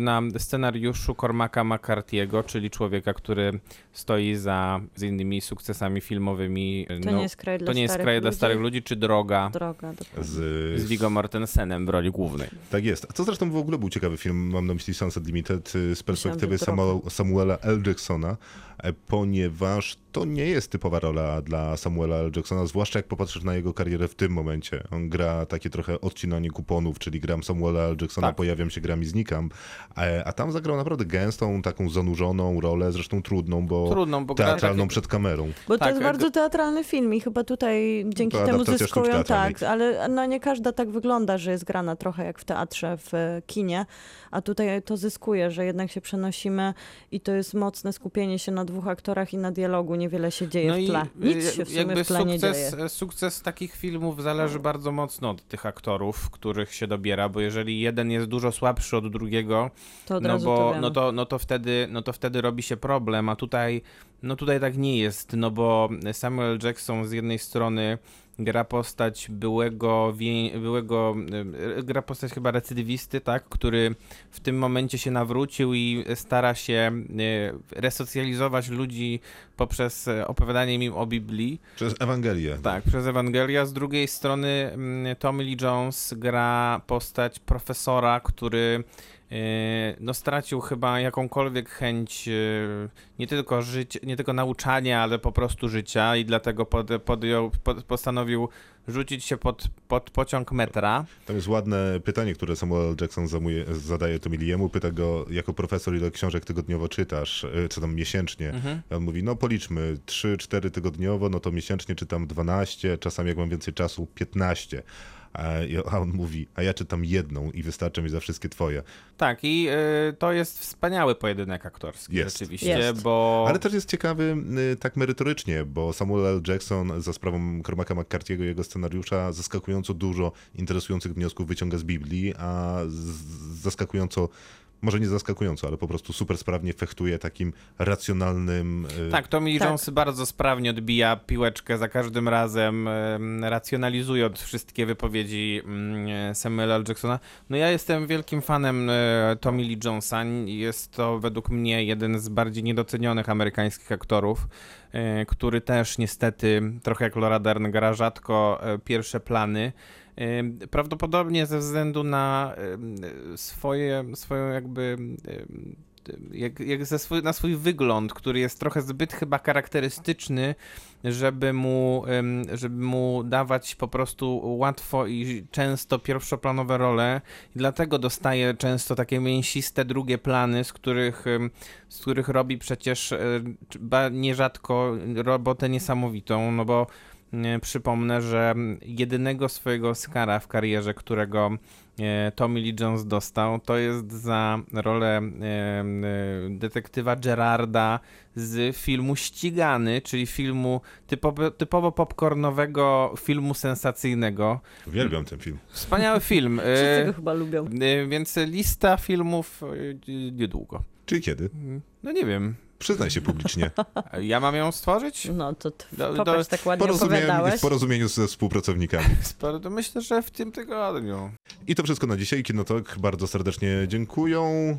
na, na scenariuszu Cormaca McCarthy'ego, czyli człowieka, który stoi za z innymi sukcesami filmowymi. To no, nie jest kraj dla to nie jest starych kraj dla ludzi. starych ludzi, czy Droga Droga. Z, z Viggo Mortensenem w roli głównej. Tak jest. A to zresztą w ogóle był ciekawy film, mam na myśli Sunset Limited, y, z perspektywy Samuel, Samuela L. Jacksona, e, ponieważ to nie jest typowa rola dla Samuela L. Jacksona, zwłaszcza jak popatrzysz na jego karierę w tym momencie. On gra takie trochę odcinanie kuponów, czyli gram Samuela L. Jacksona, Tak. pojawiam się, gram i znikam, a, a tam zagrał naprawdę gęstą, taką zanurzoną rolę, zresztą trudną, bo Trudną, bo teatralną takie- przed kamerą. Bo to Tak, jest e, bardzo teatralny film i chyba tutaj dzięki To temu zyskują tak, ale no nie każda tak wygląda, że jest grana trochę jak w teatrze, w e, kinie, a tutaj to zyskuje, że jednak się przenosimy i to jest mocne skupienie się na dwóch aktorach i na dialogu, niewiele się dzieje w tle. Nic y, się w sumie jakby w tle nie dzieje. sukces, sukces takich filmów zależy bardzo mocno od tych aktorów, których się dobiera, bo jeżeli jeden jest dużo słabszy od drugiego, To od no to bo wiemy. no to, no, to wtedy, no to wtedy robi się problem, a tutaj, no tutaj tak nie jest, no bo Samuel Jackson z jednej strony gra postać byłego, byłego y, gra postać chyba recydywisty, tak, który w tym momencie się nawrócił i stara się y, resocjalizować ludzi poprzez e, opowiadanie im o Biblii. Przez Ewangelię. Tak, przez Ewangelię. Z drugiej strony mm, Tommy Lee Jones gra postać profesora, który e, no, stracił chyba jakąkolwiek chęć e, nie tylko, żyć, nie tylko nauczania, ale po prostu życia i dlatego pod, podjął, pod, postanowił rzucić się pod, pod pociąg metra. Tam jest ładne pytanie, które Samuel Jackson zamuje, zadaje Tomiliemu. Pyta go, jako profesor, ile książek tygodniowo czytasz, y, czy tam miesięcznie. Mhm. On mówi, no policzmy, 3-4 tygodniowo, no to miesięcznie czytam 12, czasami jak mam więcej czasu, 15. A on mówi, a ja czytam jedną i wystarczy mi za wszystkie twoje. Tak, i e, to jest wspaniały pojedynek aktorski Jest. rzeczywiście, Jest. bo... Ale też jest ciekawy y, tak merytorycznie, bo Samuel L. Jackson za sprawą Cormaca McCarthy'ego i jego scenariusza zaskakująco dużo interesujących wniosków wyciąga z Biblii, a z- zaskakująco, może nie zaskakująco, ale po prostu super sprawnie fechtuje takim racjonalnym... y, Tak, Tommy Lee Tak. Jones bardzo sprawnie odbija piłeczkę za każdym razem, em, racjonalizuje od wszystkie wypowiedzi mm, Samuela L. Jacksona. No ja jestem wielkim fanem e, Tommy Lee Jonesa. Jest to według mnie jeden z bardziej niedocenionych amerykańskich aktorów, e, który też niestety, trochę jak Laura Dern, gra rzadko e, pierwsze plany. Prawdopodobnie ze względu na swoje, swoją jakby jak, jak swój, na swój wygląd, który jest trochę zbyt chyba charakterystyczny, żeby mu, żeby mu dawać po prostu łatwo i często pierwszoplanowe role. I dlatego dostaje często takie mięsiste drugie plany, z których, z których robi przecież e, nierzadko robotę niesamowitą, no bo przypomnę, że jedynego swojego Oscara w karierze, którego e, Tommy Lee Jones dostał, to jest za rolę e, e, detektywa Gerarda z filmu Ścigany, czyli filmu typowo, typowo popcornowego filmu sensacyjnego. Uwielbiam ten film. Wspaniały film. Wszyscy go chyba lubią. Więc lista filmów niedługo. Czyli kiedy? No nie wiem. Przyznaj się publicznie. Ja mam ją stworzyć? No to t- Do- do- popatrz, tak ładnie opowiadałeś. w porozumieniu ze współpracownikami. Myślę, że w tym tygodniu. I to wszystko na dzisiaj. Kinotok bardzo serdecznie dziękują.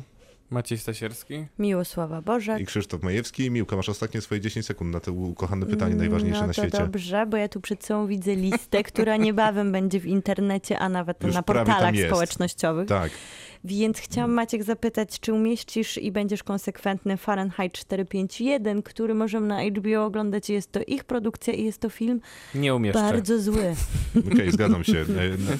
Maciej Stasierski? Miłosława Bożek. I Krzysztof Majewski. Miłka, masz ostatnie swoje 10 sekund na to ukochane pytanie, najważniejsze no na to świecie. dobrze, bo ja tu przed sobą widzę listę, która niebawem będzie w internecie, a nawet Już na portalach społecznościowych. Tak. Więc chciałam Maciek zapytać, czy umieścisz i będziesz konsekwentny Fahrenheit 451, który możemy na HBO oglądać. Jest to ich produkcja i jest to film Nie umieszczę. bardzo zły. Okej, zgadzam się.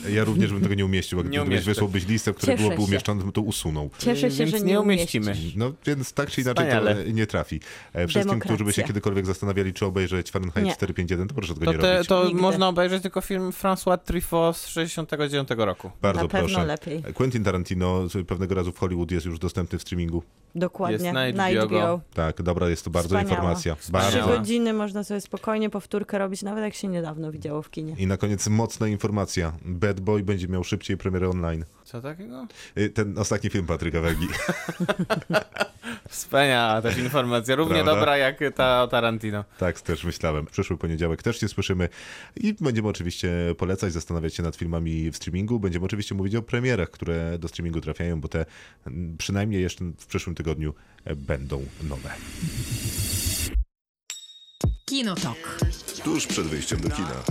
E, Ja również bym tego nie umieścił, Nie gdybyś umieszczę. wysłałbyś listę, która Cieszę byłoby się. umieszczona, bym to usunął. Cieszę się, Więc że nie umieścimy. No więc tak czy inaczej Wspaniale. to nie trafi. E, Wszystkim, którzy by się Demokracja. kiedykolwiek zastanawiali, czy obejrzeć Fahrenheit Nie. 451, to proszę tego To, nie te, robić. to Nigdy. można obejrzeć tylko film François Truffaut z 69 roku. Bardzo Na pewno proszę. lepiej. Quentin Tarantino Podobno pewnego razu w Hollywood jest już dostępny w streamingu. Dokładnie. Jest na HBO Go. Tak, dobra, jest to bardzo Wspaniała. informacja. Trzy godziny można sobie spokojnie powtórkę robić, nawet jak się niedawno widziało w kinie. I na koniec mocna informacja. Bad Boy będzie miał szybciej premierę online. Co takiego? Y, Ten ostatni film Patryka Wegi. Wspaniała też informacja, równie Prawda? dobra jak ta o Tarantino. Tak, też myślałem. Przyszły poniedziałek też się słyszymy i będziemy oczywiście polecać, zastanawiać się nad filmami w streamingu. Będziemy oczywiście mówić o premierach, które do streamingu trafiają, bo te przynajmniej jeszcze w przyszłym tygodniu e, będą nowe. Kinotok. Tuż przed wyjściem do kina.